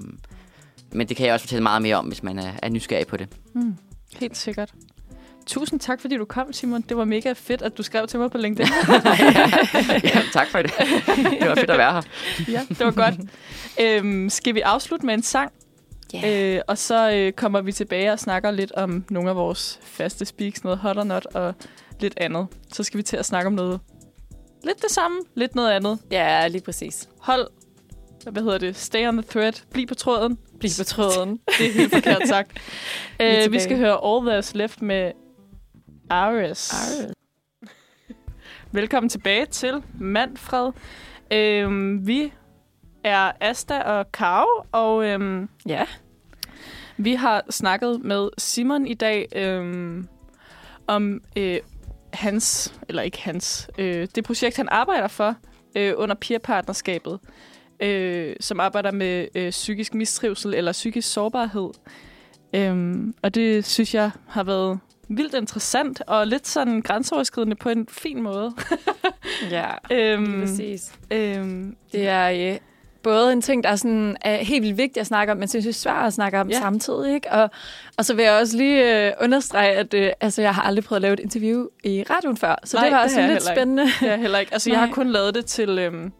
men det kan jeg også fortælle meget mere om, hvis man er, er nysgerrig på det. Mm. Helt sikkert. Tusind tak, fordi du kom, Simon. Det var mega fedt, at du skrev til mig på LinkedIn. [laughs] ja, tak for det. Det var fedt at være her. ja, det var godt. Øhm, skal vi afslutte med en sang? Yeah. Øh, og så øh, kommer vi tilbage og snakker lidt om nogle af vores faste speaks, noget hot or not og lidt andet. Så skal vi til at snakke om noget lidt det samme, lidt noget andet. Ja, lige præcis. Hold, hvad hedder det, stay on the thread, bliv på tråden. Bliv på tråden. [laughs] Det er helt forkert sagt. Vi [laughs] øh, vi skal høre All There's Left med Ares. Arr. Velkommen tilbage til Manfred. Øhm, vi er Asta og Karo, og øhm, Ja. vi har snakket med Simon i dag øhm, om øh, hans, eller ikke hans, øh, det projekt, han arbejder for øh, under peer-partnerskabet, øh, som arbejder med øh, psykisk mistrivsel eller psykisk sårbarhed. Øhm, og det synes jeg har været vildt interessant og lidt sådan grænseoverskridende på en fin måde. [laughs] Ja, øhm, præcis. øhm, Det er øh, både en ting, der er, sådan, er helt vildt vigtigt at snakke om, men synes jeg er svært at snakke om Ja. samtidig. Ikke? Og, og så vil jeg også lige øh, understrege, at øh, altså, jeg har aldrig prøvet at lave et interview i radioen før, så Nej, det var det også jeg lidt heller ikke. spændende. det er heller ikke. Altså, jeg har [laughs] Nej. kun lavet det til, øhm,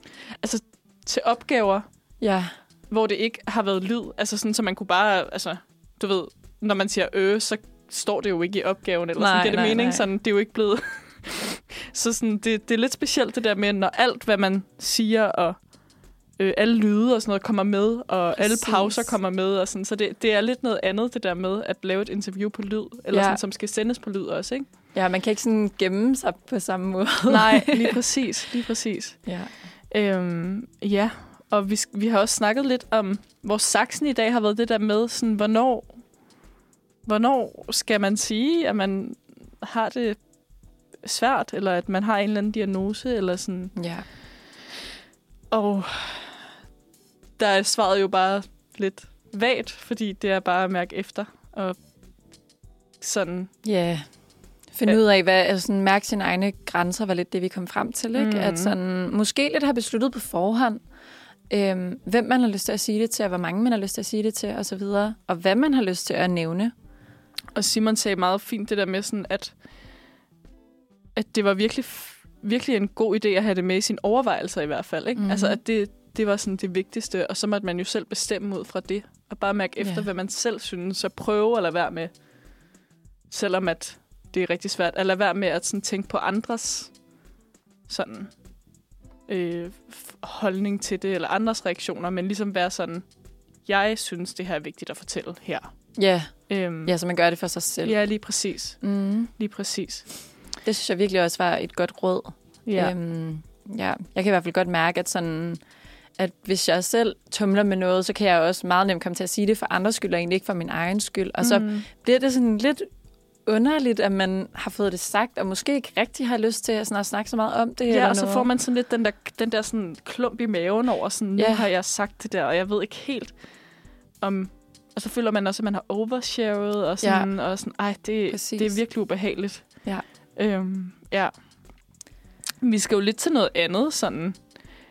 altså, til opgaver, Ja, hvor det ikke har været lyd. Altså sådan, så man kunne bare, altså, du ved, når man siger øh, så står det jo ikke i opgaven, eller Nej, sådan, det er det nej, mening, nej. sådan, det er jo ikke blevet... [laughs] så sådan, det, det er lidt specielt det der med, når alt, hvad man siger, og øh, alle lyde og sådan noget kommer med, og Præcis. alle pauser kommer med, og sådan, så det, det er lidt noget andet, det der med at lave et interview på lyd, eller Ja. sådan, som skal sendes på lyd også, ikke? ja, man kan ikke sådan gemme sig på samme måde. [laughs] Nej, lige [laughs] præcis, lige præcis. Ja. Øhm, ja, og vi, vi har også snakket lidt om, hvor saksen i dag har været det der med, sådan, hvornår, hvornår skal man sige, at man har det svært, eller at man har en eller anden diagnose, eller sådan. ja. Og der er svaret jo bare lidt vagt, fordi det er bare at mærke efter, og sådan, Ja. Finde ud af, hvad, altså sådan, mærke sine egne grænser, var lidt det, vi kom frem til. Ikke? Mhm. At sådan, måske lidt have besluttet på forhånd, øhm, hvem man har lyst til at sige det til, og hvor mange man har lyst til at sige det til, og så videre. Og hvad man har lyst til at nævne. Og Simon sagde meget fint det der med sådan, at, at det var virkelig, virkelig en god idé at have det med i sine overvejelser i hvert fald. Ikke? Mm-hmm. Mhm. Altså, at det, det var sådan det vigtigste, og så måtte man jo selv bestemme ud fra det, og bare mærke efter, Ja. hvad man selv synes, så prøve at lade være med, selvom at det er rigtig svært, at lade være med at sådan tænke på andres sådan øh, holdning til det, eller andres reaktioner, men ligesom være sådan, jeg synes, det her er vigtigt at fortælle her. Ja, Øhm, ja så man gør det for sig selv. ja, lige præcis. Mm. Lige præcis. Det synes jeg virkelig også var et godt råd. Ja. Øhm, ja. Jeg kan i hvert fald godt mærke, at sådan at hvis jeg selv tumler med noget, så kan jeg også meget nemt komme til at sige det for andres skyld, og egentlig ikke for min egen skyld. Og så mm. bliver det sådan lidt underligt, at man har fået det sagt, og måske ikke rigtig har lyst til at, sådan at snakke så meget om det. Ja, eller og så noget. får man sådan lidt den der, den der sådan klump i maven over, sådan, nu Ja. har jeg sagt det der, og jeg ved ikke helt om... Og så føler man også, at man har overshared, og sådan, ja. og sådan ej, det, Præcis. det er virkelig ubehageligt. Ja. Øhm, ja. Vi skal jo lidt til noget andet, sådan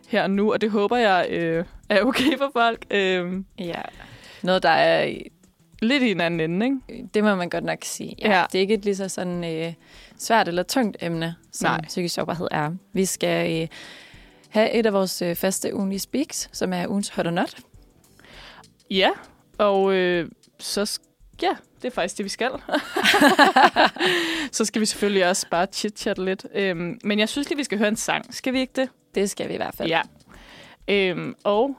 her og nu, og det håber jeg øh, er okay for folk. Øhm, Ja. Noget, der er... lidt i en anden ende, ikke? Det må man godt nok sige. Ja, Ja. Det er ikke et lige så sådan øh, svært eller tungt emne, som Nej. Psykisk sårbarhed er. Vi skal øh, have et af vores øh, faste ugenlige speaks, som er ugens hot or not. Ja, og øh, så... Ja, det er faktisk det, vi skal. [laughs] så skal vi selvfølgelig også bare chit-chat lidt. Øhm, men jeg synes lige, vi skal høre en sang. Skal vi ikke det? Det skal vi i hvert fald. Ja. Øhm, og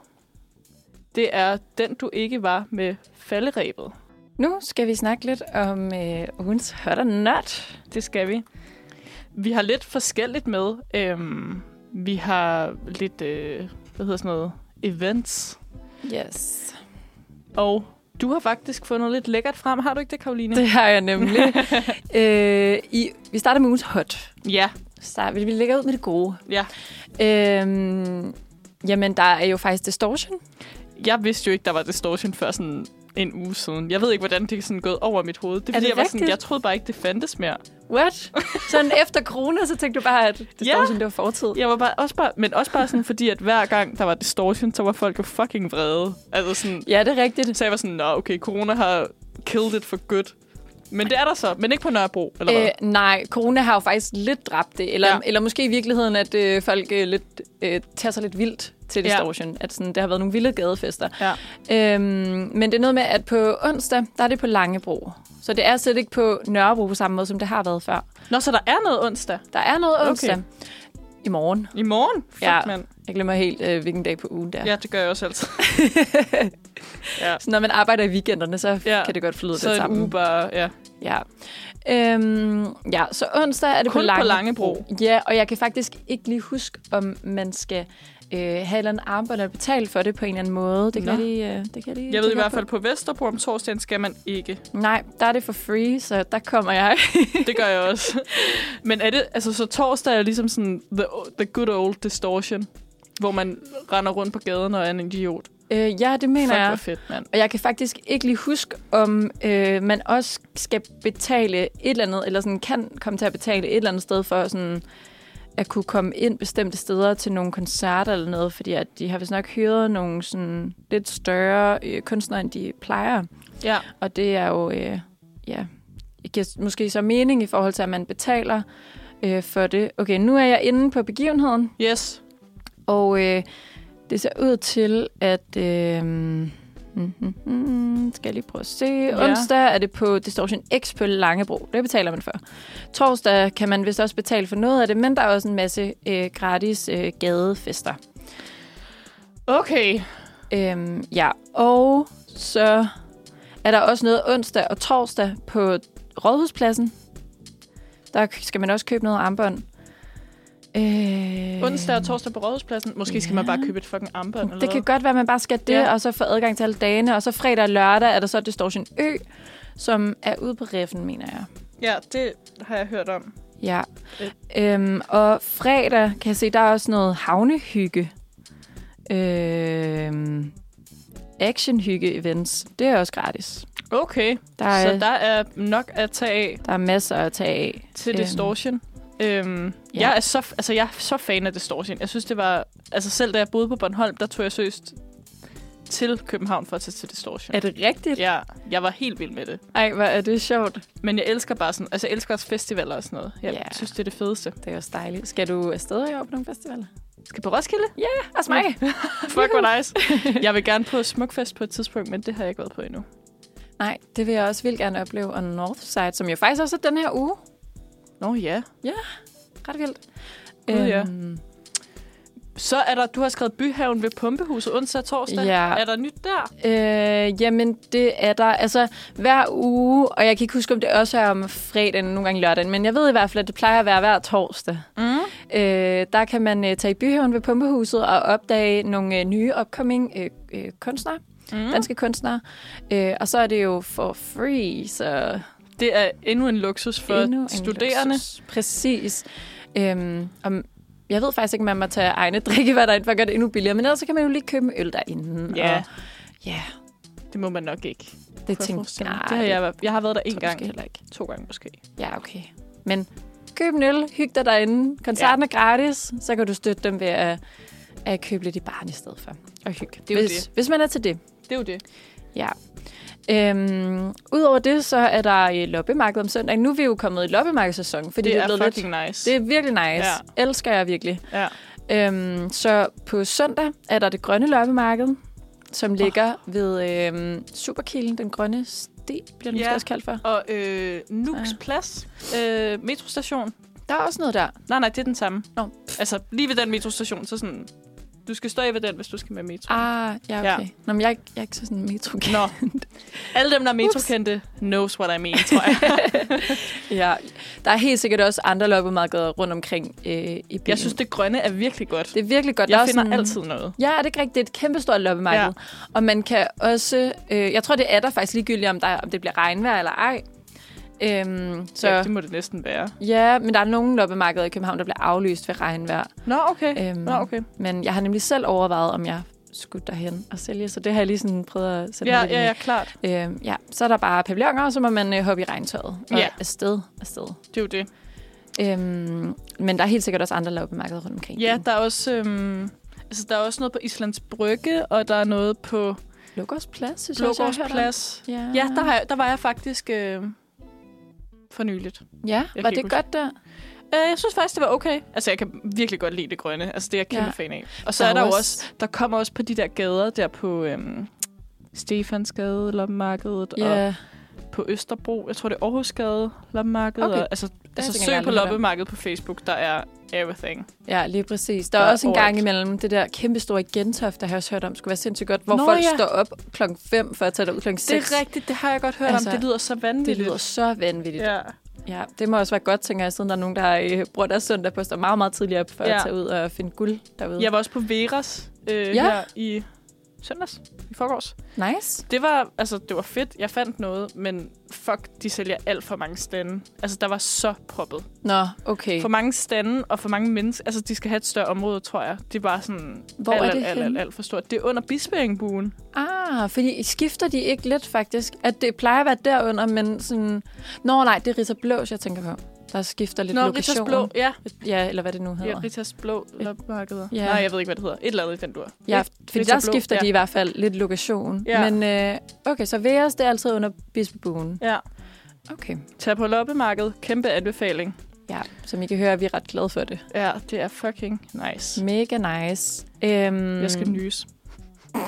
det er Den, du ikke var med falderæbet. Nu skal vi snakke lidt om øh, ugens hot not. Det skal vi. Vi har lidt forskelligt med. Øhm, vi har lidt, øh, hvad hedder sådan noget, events. Yes. Og du har faktisk fundet lidt lækkert frem. Har du ikke det, Karoline? Det har jeg nemlig. [laughs] øh, i, vi starter med ugens hot. Ja, Så vi, lægger ud med det gode. ja. Øhm, jamen, der er jo faktisk distortion. Jeg vidste jo ikke, der var distortion før sådan en uge siden. Jeg ved ikke, hvordan det er sådan gået over mit hoved. Det er, Er fordi, det jeg, var sådan, jeg troede bare ikke, det fandtes mere. What? Sådan [laughs] efter corona, så tænkte du bare, at distortion, det var fortid. Jeg var bare, også bare, men også bare sådan, fordi at hver gang der var distortion, så var folk jo fucking vrede. Altså sådan, Ja, det er rigtigt. så jeg var sådan, nå okay, corona har killed it for good. Men det er der så, men ikke på Nørrebro, eller hvad? Øh, nej, corona har jo faktisk lidt dræbt det. Eller, Ja. ja. eller måske i virkeligheden, at øh, folk øh, lidt øh, tager sig lidt vildt til Ja. distortion. At sådan, der har været nogle vilde gadefester. Ja. Øhm, men det er noget med, at på onsdag, der er det på Langebro. Så det er slet ikke på Nørrebro på samme måde, som det har været før. Nå, så der er noget onsdag. Der er noget Okay. I morgen. I morgen? Fuck, Ja. mand. Jeg glemmer helt, øh, hvilken dag på ugen det er. Ja, det gør jeg også altid. [laughs] ja. Så når man arbejder i weekenderne, så Ja. kan det godt flyde Så lidt en sammen. uge bare, ja. Ja. Øhm, ja, så onsdag er det Kun på på Langebro. Langebro. Ja, og jeg kan faktisk ikke lige huske, om man skal øh, have et eller armbånd og betale for det på en eller anden måde. Det kan, Nå. jeg øh, det kan jeg lige Jeg ved i hvert fald, på Vesterbro om torsdagen skal man ikke. på. Nej, der er det for free, så der kommer jeg. [laughs] Det gør jeg også. Men er det, altså så torsdag er ligesom sådan the, the good old distortion, hvor man render rundt på gaden og er en idiot. øh, ja, det mener Fuck, jeg. fedt, mand. Og jeg kan faktisk ikke lige huske, om øh, man også skal betale et eller andet, eller sådan kan komme til at betale et eller andet sted for sådan at kunne komme ind bestemte steder til nogle koncerter eller noget, fordi at de har vist nok hyret nogle sådan lidt større øh, kunstnere, end de plejer. Ja. Og det er jo, øh, ja, det giver måske så mening i forhold til, at man betaler øh, for det. Okay, nu er jeg inde på begivenheden, Yes. og øh, det ser ud til, at... Øh, mm, mm, mm, skal jeg lige prøve at se. Ja. Onsdag er det på Distortion X på Langebro. Det betaler man for. Torsdag kan man vist også betale for noget af det, men der er også en masse øh, gratis øh, gadefester. Okay. Øhm, ja, og så er der også noget onsdag og torsdag på Rådhuspladsen. Der skal man også købe noget armbånd. Øh, Onsdag og torsdag på Rådhuspladsen. Måske skal man Ja. bare købe et fucking armbånd. eller Det kan hvad? godt være, at man bare skal det, Ja. ja. og så få adgang til alle dagene. Og så fredag og lørdag er der så Distortion Ø, som er ude på Reffen, mener jeg. Ja, det har jeg hørt om. Ja. Øh. Øhm, og fredag kan jeg se, der er også noget havnehygge. Øhm, actionhygge-events. Det er også gratis. Okay. Der er, Så der er nok at tage af der er masser at tage af. til Øhm, Distortion. Øhm, ja. jeg, er så, altså, jeg er så fan af Distortion. Jeg synes, det var... Altså selv da jeg boede på Bornholm, der tog jeg seriøst til København for at tage til Distortion. Er det rigtigt? Ja, jeg var helt vild med det. Ej, hvor er det sjovt. Men jeg elsker bare sådan... Altså, jeg elsker også festivaler og sådan noget. Jeg Ja. synes, det er det fedeste. Det er også dejligt. Skal du afsted i år på nogle festivaler? Skal på Roskilde? Også mig. [laughs] Fuck, hvor nice. [laughs] Jeg vil gerne på Smukfest på et tidspunkt, men det har jeg ikke været på endnu. Nej, det vil jeg også vildt gerne opleve. Og Northside, som jo faktisk også er den her uge. Nå ja. Ret vildt. Gud, ja. Øhm, Så er der... Du har skrevet Byhaven ved Pumpehuset onsdag og torsdag. Ja. Er der nyt der? Øh, jamen, det er der. Altså, hver uge, og jeg kan ikke huske, om det også er om fredagen, nogle gange lørdagen, men jeg ved i hvert fald, at det plejer at være hver torsdag. Mm. Øh, der kan man øh, tage i byhaven ved Pumpehuset og opdage nogle øh, nye upcoming øh, øh, kunstnere, Mm. danske kunstnere. Øh, og så er det jo for free, så Det er endnu en luksus for endnu en studerende. luksus. Præcis. Øhm, om, jeg ved faktisk ikke, om man må tage egne drikkevarer derind for at gøre det endnu billigere, men ellers så kan man jo lige købe øl derinde. Ja. Og, ja, Det må man nok ikke. det jeg tænker jeg. det har jeg, jeg har været der en gang. måske heller ikke. To gange måske. Ja, okay. Men køb en øl, hyg dig derinde. Koncerten ja. er gratis, så kan du støtte dem ved at, at købe lidt i baren i stedet for. Og hygge. Det er jo hvis, det. hvis man er til det. Det er jo det. Ja. Øhm, Udover det, så er der loppemarked om søndag. Nu er vi jo kommet i loppemarkedssæson, fordi Det, det, er, fucking lidt... nice. Det er virkelig nice. Ja. Ja. Elsker jeg virkelig. Ja. Øhm, så på søndag er der det grønne loppemarked, som ligger ved øhm, Superkilen, den grønne sti, bliver den Ja. også kaldt for. Og øh, Ja. Plads, øh, metrostation. Der er også noget der. Nej, nej, det er den samme. Nå. Altså, lige ved den metrostation, så sådan... Du skal stå i ved den, hvis du skal med metro. Ah, ja, okay. Ja. Nå, men jeg, ikke- jeg er ikke så sådan metro Nå. Alle dem, der er metrokendte, knows what I mean, tror jeg. [laughs] ja. Der er helt sikkert også andre loppemarkeder rundt omkring øh, i byen. jeg synes, det grønne er virkelig godt. det er virkelig godt. Der Jeg også finder sådan- altid noget. Ja, er det ikke rigtigt? Det er et kæmpestort loppemarked. Ja. Og man kan også... Øh, jeg tror, det er der faktisk ligegyldigt, om, der, om det bliver regnvejr eller ej. Øhm, så Ja, det må det næsten være. ja, men der er nogle loppemarkeder i København, der bliver aflyst ved regnvejr. Nå, okay. Øhm, Nå, okay. Men jeg har nemlig selv overvejet, om jeg skulle derhen og sælge, så det har jeg lige sådan prøvet at sætte Ja, ja, ja, klart. Øhm, ja, så er der bare pavilloner, og så må man øh, hoppe i regntøjet. Og Ja. afsted, afsted. Det er jo det. Øhm, men der er helt sikkert også andre loppemarkeder rundt omkring. Ja, der er også... Øhm, altså, der er også noget på Islands Brygge, og der er noget på Lukårs Plads, synes jeg også, jeg. Blågårdsplads. Ja, Ja, der, har jeg, der var jeg faktisk øh, for nyligt. ja Jeg var det ikke godt der? Øh, jeg synes faktisk, det var okay. Altså, jeg kan virkelig godt lide det grønne. Altså, det er jeg kæmpe Ja. fan af. Og så Der er er der også- også... Der kommer også på de der gader der på øhm, Stefansgade, Loppemarkedet, og Ja, på Østerbro. Jeg tror, det er Aarhusgade, Loppemarkedet. Okay. Og, altså, altså søg på. Loppemarkedet på Facebook. Der er everything. ja, lige præcis. Der er Der er også en gang imellem det der kæmpe store Gentofte, der har jeg også hørt om, skulle være sindssygt godt, hvor Nå, folk ja. står op klokken 5 for at tage derud klokken Det 6. er rigtigt. Det har jeg godt hørt Altså, om. Det lyder så Det vanvittigt. lyder så vanvittigt. Ja. Ja. Det må også være godt, tænker jeg, siden der er nogen, der øh, bruger deres søndag på at stå meget, meget tidligere op for ja. At tage ud og finde guld derude. Jeg var også på Veras øh, ja. her i søndags, i forgårs. Nice. Det var, altså, det var fedt. Jeg fandt noget, men fuck, de sælger alt for mange stande. Altså, der var så proppet. Nå, okay. For mange stande og for mange mennesker. Altså, de skal have et større område, tror jeg. Det er bare sådan Hvor alt, er det alt, alt, alt, alt for stort. Det er under Bispeengbuen. Ah, fordi skifter de ikke lidt faktisk? At det plejer at være derunder, men sådan... Nå nej, det er Rita Blås, jeg tænker på. Der skifter lidt Nå, lokation. Ritas Blå. Ja, Ja, eller hvad det nu hedder. ja Ritas Blå loppemarkeder. Ja. Nej, jeg ved ikke, hvad det hedder. Et eller andet i den dur. Ja, fordi Rita der Blå, skifter ja. de i hvert fald lidt lokation. Ja. Men øh, okay, så Veras, det er altid under Bispebuen. Ja. Okay. Tag på loppemarked. Kæmpe anbefaling. Ja, som I kan høre, er vi ret glade for det. Ja, det er fucking nice. Mega nice. Øhm, Jeg skal nys. [laughs]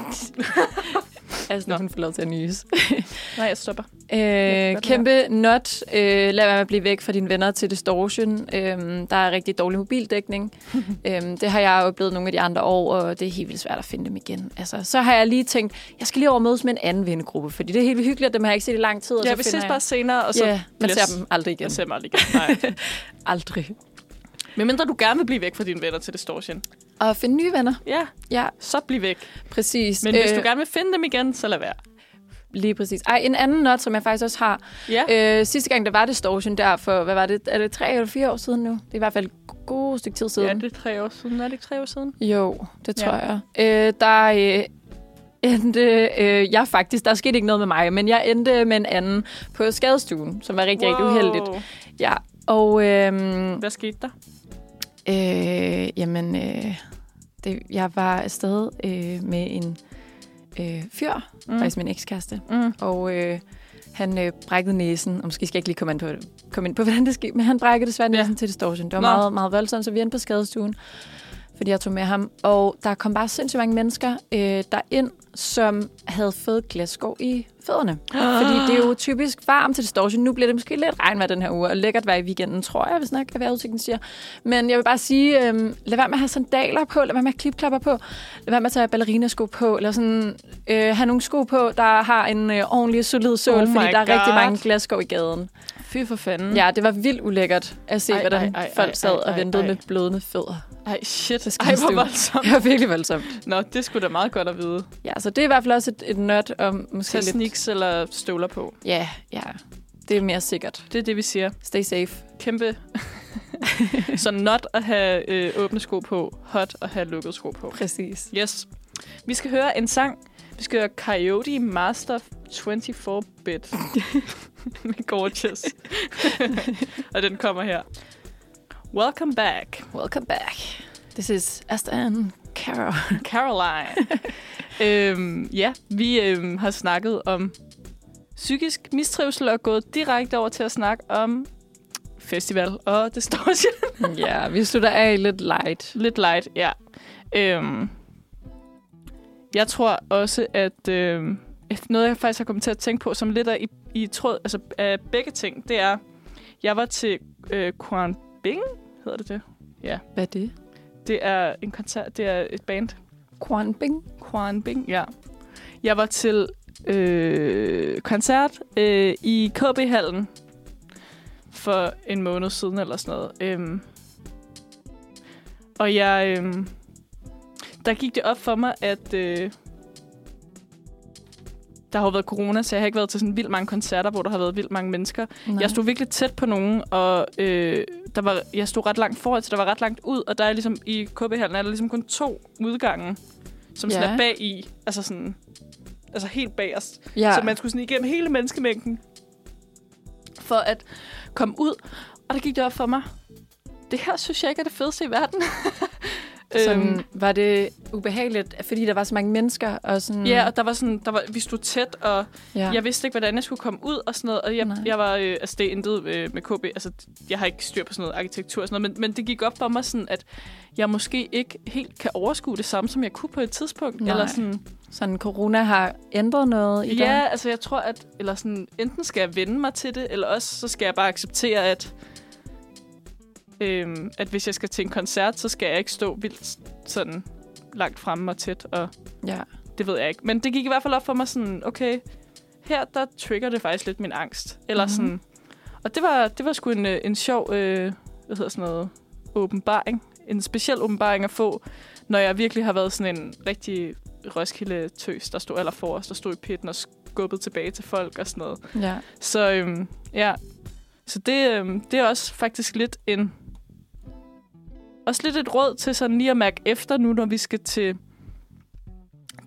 Altså, når hun får lov til at nyse. [laughs] Nej, jeg stopper. Øh, det kæmpe not. Øh, lad være med at blive væk fra dine venner til distortion. Øh, der er rigtig dårlig mobildækning. [laughs] øh, det har jeg oplevet nogle af de andre år, og det er helt vildt svært at finde dem igen. Altså, så har jeg lige tænkt, jeg skal lige over mødes med en anden vennegruppe, fordi det er helt vildt hyggeligt, at dem har jeg ikke set i lang tid. og Ja, så vi ses jeg- bare senere, og så Ja, man Yes. ser dem aldrig igen. Jeg ser mig aldrig igen. Nej. Aldrig. Men mindre du gerne vil blive væk fra dine venner til Distortion. Og finde nye venner. Ja, Ja, så bliv væk. præcis. Men øh, hvis du gerne vil finde dem igen, så lad være. Lige præcis. Ej, en anden not, som jeg faktisk også har. Ja. Øh, sidste gang, der var distortion der for, hvad var det, er det tre eller fire år siden nu? Det er i hvert fald et god stykke tid siden. ja, det er tre år siden. Er det ikke tre år siden? Jo, det tror Ja. jeg. Øh, der øh, endte øh, jeg faktisk, der skete ikke noget med mig, men jeg endte med en anden på skadestuen, som var rigtig, rigtig uheldigt. Ja, og øh, Hvad skete der? øh, jamen, øh, det, jeg var afsted øh, med en øh, fyr, mm. faktisk min ekskæreste, Mm. og øh, han øh, brækkede næsen, og måske skal jeg ikke lige komme ind på, komme ind på [laughs] hvordan det skete, men han brækkede desværre Ja. næsen til distortion. Det var Nå. meget, meget voldsomt, så vi endte på skadestuen, fordi jeg tog med ham. Og der kom bare sindssygt mange mennesker øh, derind, som havde fået glasskår i fødderne. Fordi det er jo typisk varmt til distortion. Nu bliver det måske lidt regnvejr den her uge, og lækkert vejr i weekenden, tror jeg, hvis nok er vejrudsigten siger. Men jeg vil bare sige, øh, lad være med at have sandaler på, lad være med at klipklapper på, lad være med at tage ballerinasko på, eller sådan, øh, have nogle sko på, der har en øh, ordentlig solid sål, Oh oh my fordi der er rigtig God. mange glasskår i gaden. Fy for fanden. Ja, det var vildt ulækkert at se, Ej, hvordan ej, ej, folk ej, sad ej, og ej, ventede ej. med blødende fødder. Ej, shit. Så Ej, skadestuen. hvor voldsomt. Det var virkelig voldsomt. Nå, det skulle da meget godt at vide. Ja, så det er i hvert fald også et, et nødt om måske Tag lidt... sneaks eller støvler på. Ja, ja. Det er mere sikkert. Det er det, vi siger. Stay safe. Kæmpe. [laughs] så not at have øh, åbne sko på, hot at have lukkede sko på. Præcis. Yes. Vi skal høre en sang. Vi skal høre Coyote Master 24-bit [laughs] med Gorgeous. og den kommer her. Welcome back, Welcome back. This is Asta and Carol. [laughs] Caroline. [laughs] øhm, ja, vi øhm, har snakket om psykisk mistrivsel og gået direkte over til at snakke om festival og distortion. [laughs] ja, vi slutter af lidt light. Lidt light, ja. Øhm, jeg tror også, at øhm, noget, jeg faktisk har kommet til at tænke på, som lidt er i, i tråd altså, af begge ting, det er, jeg var til øh, Quan Bing, hedder det det? Hvad er det? Det er en koncert, det er et band. Quan Bing? Quan Bing, ja. Jeg var til øh, koncert øh, i KB-hallen for en måned siden eller sådan noget. Øhm, og jeg... Øhm, der gik det op for mig, at øh, der har jo været corona, så jeg har ikke været til sådan vildt mange koncerter, hvor der har været vildt mange mennesker. Nej. Jeg stod virkelig tæt på nogen, og øh, der var, jeg stod ret langt foran, så der var ret langt ud, og der er ligesom i KB-hallen er der ligesom kun to udgange, som sådan Ja. er bag i, altså sådan, altså helt bagerst. Ja. Så man skulle sådan igennem hele menneskemængden for at komme ud, og der gik det op for mig. Det her synes jeg ikke er det fedeste i verden. [laughs] sådan, Øhm, var det ubehageligt, fordi der var så mange mennesker? Og sådan, Ja, og der var sådan, der var, vi stod tæt, og ja. jeg vidste ikke, hvordan jeg skulle komme ud og sådan noget. Og jeg, Nej. jeg var, øh, altså det er intet øh, med KB, altså jeg har ikke styr på sådan noget arkitektur og sådan noget, men, men det gik op for mig sådan, at jeg måske ikke helt kan overskue det samme, som jeg kunne på et tidspunkt. Nej. Eller sådan, Sådan, corona har ændret noget i dig? ja, altså jeg tror, at eller sådan, enten skal jeg vende mig til det, eller også så skal jeg bare acceptere, at øhm, at hvis jeg skal til en koncert, så skal jeg ikke stå vildt sådan langt fremme og tæt, og ja. det ved jeg ikke. Men det gik i hvert fald op for mig sådan, okay, her der trigger det faktisk lidt min angst. Eller Mhm. mm-hmm. sådan, Og det var, det var sgu en, øh, en sjov, øh, hvad hedder sådan noget, åbenbaring. En speciel åbenbaring at få, når jeg virkelig har været sådan en rigtig Roskilde-tøs, der stod aller forrest, der stod i pitten og skubbet tilbage til folk og sådan noget. Ja. Så øhm, ja, så det, øhm, det er også faktisk lidt en... Også lidt et råd til sådan lige at mærke efter nu, når vi skal til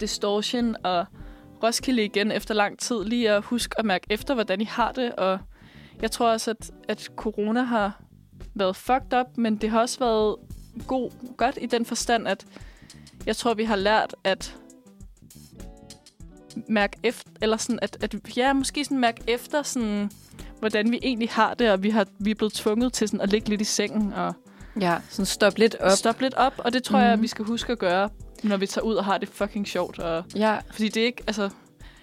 Distortion og Roskilde igen efter lang tid. Lige at huske at mærke efter, hvordan I har det. Og jeg tror også, at, at corona har været fucked up, men det har også været god, godt i den forstand, at jeg tror, vi har lært at mærke efter, eller sådan, at, at ja, måske sådan mærke efter, sådan, hvordan vi egentlig har det, og vi, har, vi er blevet tvunget til sådan at ligge lidt i sengen og Ja, sådan stop lidt op. stoppe lidt op, og det tror mm. jeg, Mhm. vi skal huske at gøre, når vi tager ud og har det fucking sjovt. Og, Ja, fordi det er ikke, altså,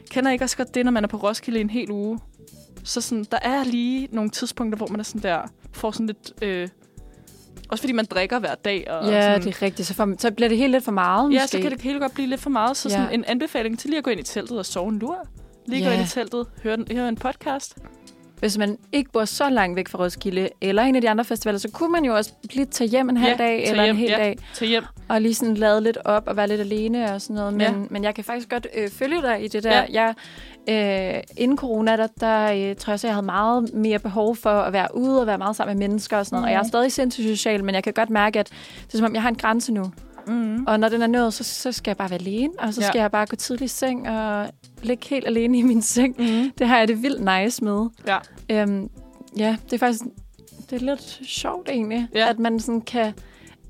kender ikke også godt det, når man er på Roskilde en hel uge? Så sådan, der er lige nogle tidspunkter, hvor man er sådan der, får sådan lidt, øh, også fordi man drikker hver dag. Og ja sådan, det er rigtigt. Så, for, så bliver det helt lidt for meget, Ja, måske. så kan det hele godt blive lidt for meget. Så sådan Ja. en anbefaling til lige at gå ind i teltet og sove en lur. Lige gå Ja. ind i teltet, høre, høre en podcast. Hvis man ikke bor så langt væk fra Roskilde, eller en af de andre festivaler, så kunne man jo også lige tage hjem en halv Ja, dag, tage eller hjem, en hel ja. dag, Til hjem. og lige sådan lade lidt op og være lidt alene og sådan noget. Men, Ja. men jeg kan faktisk godt øh, følge dig i det der. Ja. Jeg, øh, inden corona, der, der øh, tror jeg så, jeg havde meget mere behov for at være ude og være meget sammen med mennesker og sådan noget. Og jeg er Mhm. stadig sindssygt social, men jeg kan godt mærke, at det er som om, jeg har en grænse nu. Mm. Og når den er nået, så, så skal jeg bare være alene, og så Ja. skal jeg bare gå tidligt i seng og ligge helt alene i min seng. Mm. Det har jeg det vildt nice med. Ja. Øhm, ja, det er faktisk det er lidt sjovt egentlig, Ja. at man sådan kan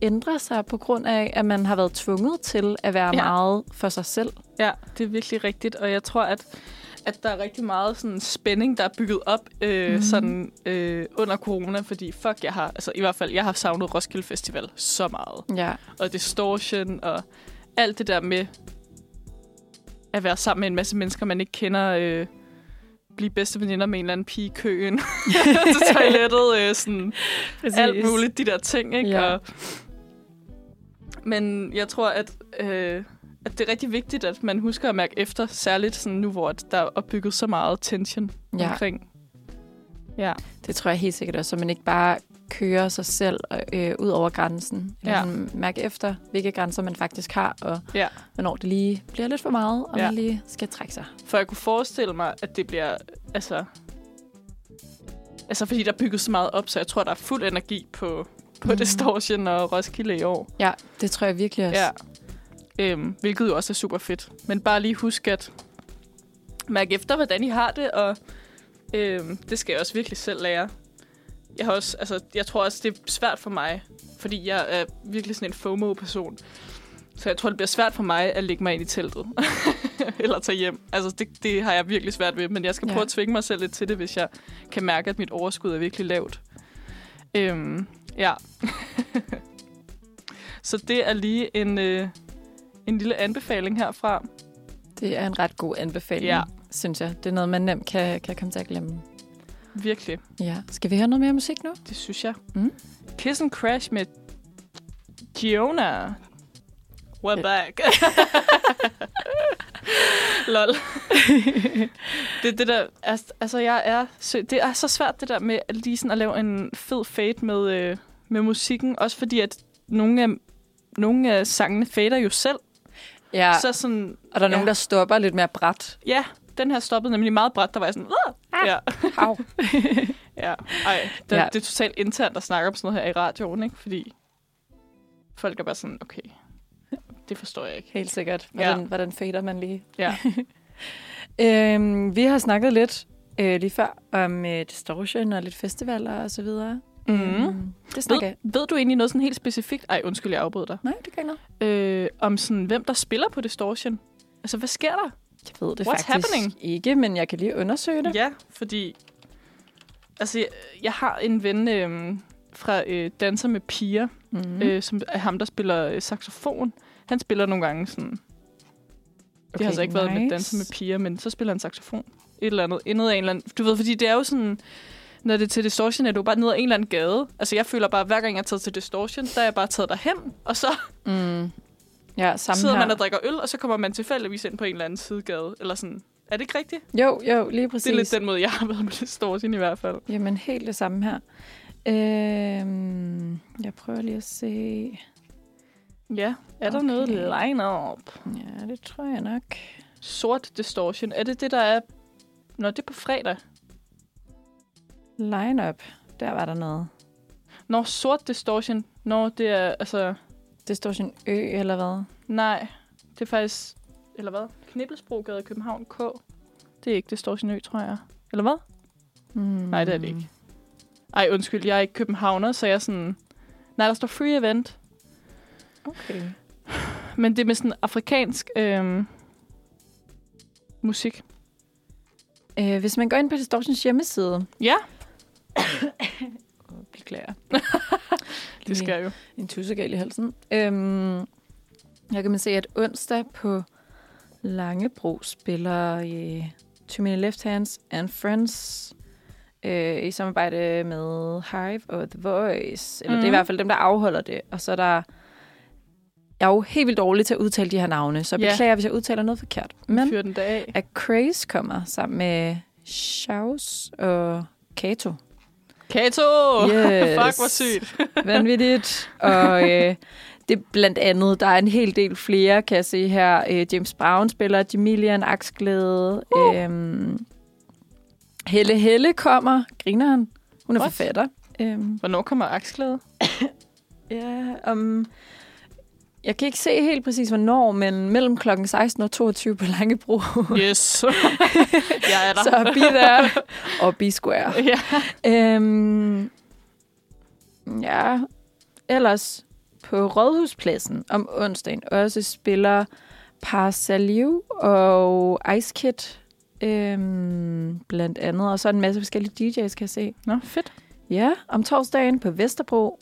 ændre sig på grund af, at man har været tvunget til at være ja. meget for sig selv. Ja, det er virkelig rigtigt, og jeg tror, at, at der er rigtig meget sådan spænding, der er bygget op øh, mm. sådan, øh, under corona, fordi fuck, jeg har, altså i hvert fald, jeg har savnet Roskilde Festival så meget. Ja, Og Distortion, og alt det der med at være sammen med en masse mennesker, man ikke kender, øh, blive bedste veninder med en eller anden pige i køen [laughs] til toilettet, øh, sådan alt muligt, de der ting, ikke? Ja. Og, men jeg tror, at, øh, at det er rigtig vigtigt, at man husker at mærke efter, særligt sådan nu, hvor der er opbygget så meget tension Ja. omkring. Ja, Det tror jeg helt sikkert også, så man ikke bare kører sig selv øh, ud over grænsen. Eller Ja. sådan mærke efter, hvilke grænser man faktisk har, og ja. hvornår det lige bliver lidt for meget, og Ja. man lige skal trække sig. For jeg kunne forestille mig, at det bliver, altså... Altså, fordi der er bygget så meget op, så jeg tror, der er fuld energi på, på Mhm. Distortion og Roskilde i år. Ja, det tror jeg virkelig også. Ja. Øhm, hvilket jo også er super fedt. Men bare lige husk at mærke efter, hvordan I har det, og øhm, det skal jeg også virkelig selv lære. Jeg, har også, altså, jeg tror også, det er svært for mig, fordi jeg er virkelig sådan en FOMO-person. Så jeg tror, det bliver svært for mig at lægge mig ind i teltet. [laughs] Eller tage hjem. Altså, det, det har jeg virkelig svært ved. Men jeg skal Ja. prøve at tvinge mig selv lidt til det, hvis jeg kan mærke, at mit overskud er virkelig lavt. Øhm, ja. [laughs] Så det er lige en, øh, en lille anbefaling herfra. Det er en ret god anbefaling, Ja. synes jeg. Det er noget, man nemt kan, kan komme til at glemme. Virkelig. Ja. Skal vi høre noget mere musik nu? Det synes jeg. Mm. Kiss and Crash med Giona. We're Ja. back. [laughs] Lol. [laughs] det, det der, altså, altså jeg er, så, det er så svært det der med lige sådan at lave en fed fade med, øh, med musikken. Også fordi, at nogle af, nogle af sangene fader jo selv. Ja, Så sådan, og der er ja. nogen, der stopper lidt mere bræt. ja, den her stoppede nemlig meget bræt. Der var jeg sådan, ah! ja, Au. [laughs] ja. Ej, det, Ja. ja. det er totalt internt at snakke om sådan noget her i radioen, ikke? Fordi folk er bare sådan, okay, det forstår jeg ikke. Helt sikkert. Ja. Hvordan, hvordan fader man lige? Ja. [laughs] Øhm, vi har snakket lidt øh, lige før om øh, distortion og lidt festivaler og så videre. Mm. Øhm, det snakker Ved, ved du egentlig noget sådan helt specifikt? Ej, undskyld, jeg afbryder dig. Nej, det kan jeg. Øh, om sådan, hvem der spiller på Distortion? Altså, hvad sker der? Jeg ved det What's faktisk happening? ikke, men jeg kan lige undersøge det. Ja, fordi... Altså, jeg, jeg har en ven øh, fra øh, Danser med Piger, Mm. mm. øh, som er ham, der spiller øh, saxofon. Han spiller nogle gange sådan... Okay, det har så ikke været med Danser med Piger, men så spiller han saxofon. Et eller andet. Indet af en eller anden... Du ved, fordi det er jo sådan... Når det er til Distortion, er du bare ned ad en eller anden gade. Altså, jeg føler bare, at hver gang jeg er taget til Distortion, der er jeg bare taget derhen, og så Mm. Ja, samme sidder her. man og drikker øl, og så kommer man tilfældigvis ind på en eller anden sidegade. Eller sådan. Er det ikke rigtigt? Jo, jo, lige præcis. Det er lidt den måde, jeg har været med distortion i hvert fald. Jamen, helt det samme her. Øhm, jeg prøver lige at se. Ja, er der Okay. noget line-up? Ja, det tror jeg nok. Sort distortion. Er det det, der er... Nå, det er på fredag. Line-up. Der var der noget. Nå, sort distortion. Nå, det er altså... Distortion Ø, eller hvad? Nej, det er faktisk... Eller hvad? Knibbelsbrogade i København K. Det er ikke Distortion Ø, tror jeg. Eller hvad? Hmm. Nej, det er det ikke. Ej, undskyld, jeg er ikke københavner, så jeg er sådan... Nej, der står free event. Okay. Men det er med sådan afrikansk øhm, musik. Øh, hvis man går ind på Distortions hjemmeside... Ja, [laughs] Beklager. [laughs] det skal jo. En tussegal i halsen. Øhm, jeg kan man se, at onsdag på Langebro spiller øh, Too Many Left Hands and Friends øh, i samarbejde med Hive og The Voice. Eller mm. det er i Mhm. hvert fald dem, der afholder det. Og så er der... Jeg er jo helt vildt dårlig til at udtale de her navne, så jeg Ja. beklager, hvis jeg udtaler noget forkert. Men fyr den af. at Craze kommer sammen med Shaus og Kato. Kato! Yes. [laughs] Fuck, hvor sygt. [laughs] Vanvittigt. Og øh, det er blandt andet, der er en hel del flere, kan jeg se her. Øh, James Brown spiller, Jamilian Aksglæde. Uh. Øhm, Helle Helle kommer, griner han. Hun er What? forfatter. Øhm, Hvornår kommer aksklæde? [coughs] ja, um, jeg kan ikke se helt præcis, hvornår, men mellem klokken 16 og 22 på Langebro. Yes. [laughs] jeg er der. Så be there og be square. ja. Øhm, ja, ellers på Rådhuspladsen om onsdagen også spiller Par Saliu og Ice Kid øhm, blandt andet. Og så en masse forskellige DJ's, kan jeg se. Nå, fedt. Ja, om torsdagen på Vesterbro,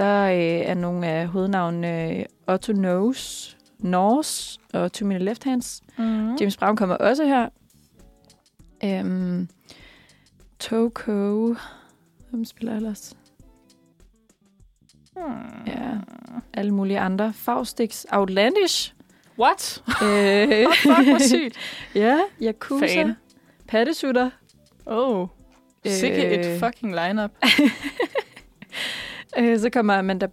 der øh, er nogle af hovednavnene øh, Otto Knows, Norse og Two Minute Left Hands. Mm. James Brown kommer også her. Øhm, Toko. Hvem spiller ellers? Hmm. Ja, alle mulige andre. Faustix Outlandish. What? øh, [laughs] Oh, fuck, hvor sygt. [laughs] ja, Yakuza. Fan. Pattesutter. Oh. Sikke Øh. et fucking lineup. [laughs] Øh, så kommer Amanda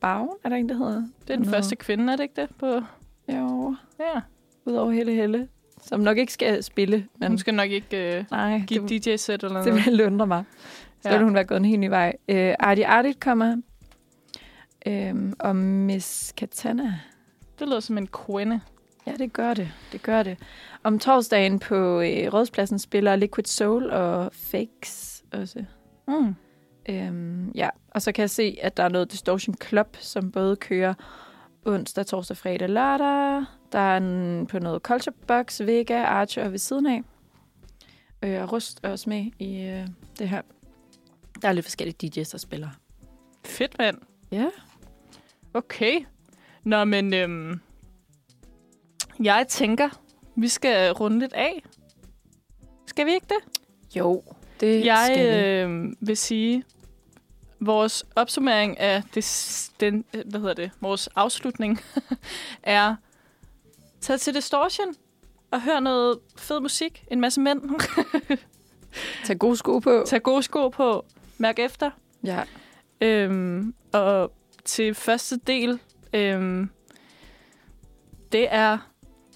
Baum, er der en, der hedder? Det er den Nå. første kvinde, er det ikke det? På... Jo, Ja. udover Helle Helle. Som nok ikke skal spille, men Hun skal nok ikke uh, nej, give det, DJ-sæt eller det noget. ville undre mig. Så Ja. ville hun være gået en helt ny vej. Øh, Artie Artit kommer. Øhm, og Miss Katana. Det lyder som en kvinde. Ja, det gør det. Det gør det. Om torsdagen på øh, Rådspladsen spiller Liquid Soul og Fakes også. Mm. Øhm, ja, og så kan jeg se, at der er noget Distortion Club, som både kører onsdag, torsdag, fredag, lørdag. Der er en på noget Culture Box, Vega, Archer ved siden af. Øh, og Rust er også med i øh, det her. Der er lidt forskellige DJ's, der spiller. Fedt, mand. Ja. Okay. Nå, men øhm, jeg tænker, vi skal runde lidt af. Skal vi ikke det? Jo, det Jeg skal vi. øh, vil sige, vores opsummering af det, den, øh, hvad hedder det, vores afslutning [laughs] er, tag til Distortion og hør noget fed musik. En masse mænd. [laughs] Tag gode sko på. Tag gode sko på. Mærk efter. Ja. Øhm, og til første del, øhm, det er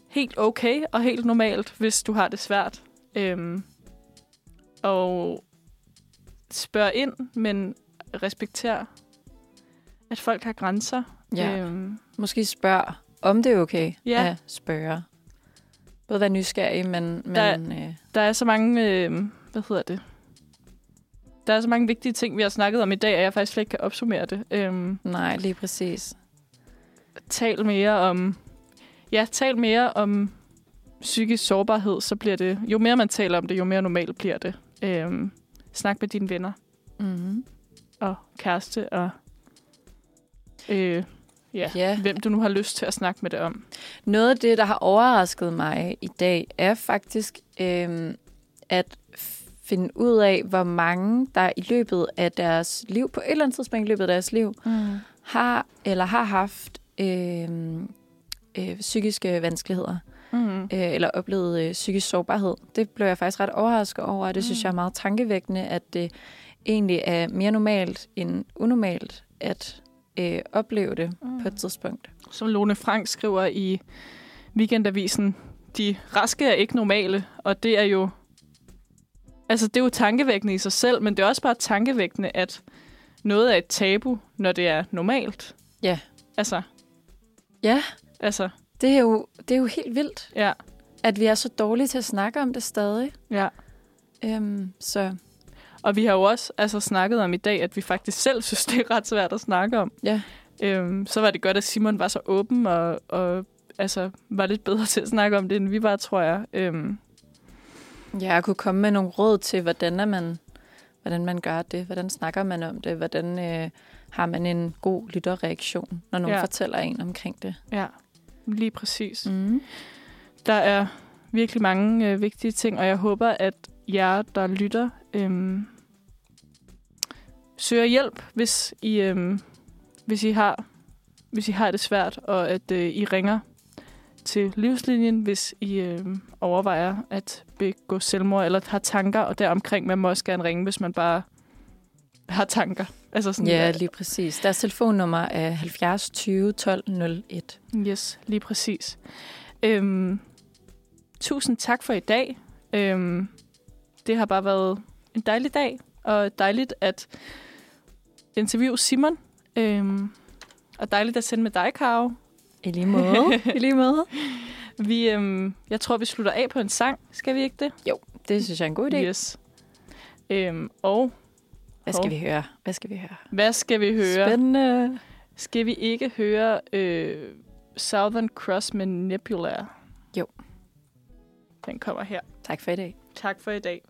helt okay og helt normalt, hvis du har det svært. Øhm, og spørg ind, men respekter, at folk har grænser. ja. Øhm, Måske spørg, om det er okay Ja. at spørge. Både være nysgerrig, men... men Der- øh, der er så mange, øhm, hvad hedder det? Der er så mange vigtige ting, vi har snakket om i dag, at jeg faktisk slet ikke kan opsummere det. Øhm, nej, lige præcis. tal mere om ja, tal mere om psykisk sårbarhed, så bliver det, jo mere man taler om det, jo mere normalt bliver det. Øhm, snak med dine venner Mm-hmm. og kæreste og øh, ja, Ja. hvem du nu har lyst til at snakke med det om. Noget af det, der har overrasket mig i dag, er faktisk øhm, at finde ud af, hvor mange, der i løbet af deres liv, på et eller andet tidspunkt i løbet af deres liv, Mm. har eller har haft øhm, øh, psykiske vanskeligheder. Mm. Øh, eller oplevet øh, psykisk sårbarhed. Det blev jeg faktisk ret overrasket over, og det mm. synes jeg er meget tankevækkende, at det egentlig er mere normalt end unormalt at øh, opleve det mm. på et tidspunkt. Som Lone Frank skriver i Weekendavisen, de raske er ikke normale, og det er jo altså det er jo tankevækkende i sig selv, men det er også bare tankevækkende, at noget er et tabu, når det er normalt. Ja. Altså. Ja. Altså. Det er jo, det er jo helt vildt, Ja. at vi er så dårlige til at snakke om det stadig. Ja. Øhm, så Og vi har jo også altså, snakket om i dag, at vi faktisk selv synes, det er ret svært at snakke om. ja, Øhm, så var det godt, at Simon var så åben og, og altså, var lidt bedre [laughs] til at snakke om det, end vi var, tror jeg. Øhm, ja, jeg kunne komme med nogle råd til, hvordan, er man, hvordan man gør det, hvordan snakker man om det, hvordan øh, har man en god lytterreaktion, når nogen Ja. fortæller en omkring det. ja, lige præcis. Mm. Der er virkelig mange øh, vigtige ting, og jeg håber, at jer, der lytter, øhm, søger hjælp, hvis I, øhm, hvis I har hvis I har det svært, og at øh, I ringer til livslinjen, hvis I øh, overvejer at begå selvmord eller har tanker, og deromkring man må også gerne ringe, hvis man bare har tanker. Altså sådan, Ja, lige præcis. Deres telefonnummer er 70 20 12 01. Yes, lige præcis. Øhm, tusind tak for i dag. Øhm, det har bare været en dejlig dag, og dejligt at interviewe Simon. Øhm, og dejligt at sende med dig, Karo. I lige måde. [laughs] I lige måde. Vi, øhm, jeg tror, vi slutter af på en sang. Skal vi ikke det? Det synes jeg er en god idé. Yes. Øhm, og Hvad skal vi høre? Hvad skal vi høre? hvad skal vi høre? Spændende. Skal vi ikke høre øh, Southern Cross med Nebula? Jo. Den kommer her. Tak for i dag. Tak for i dag.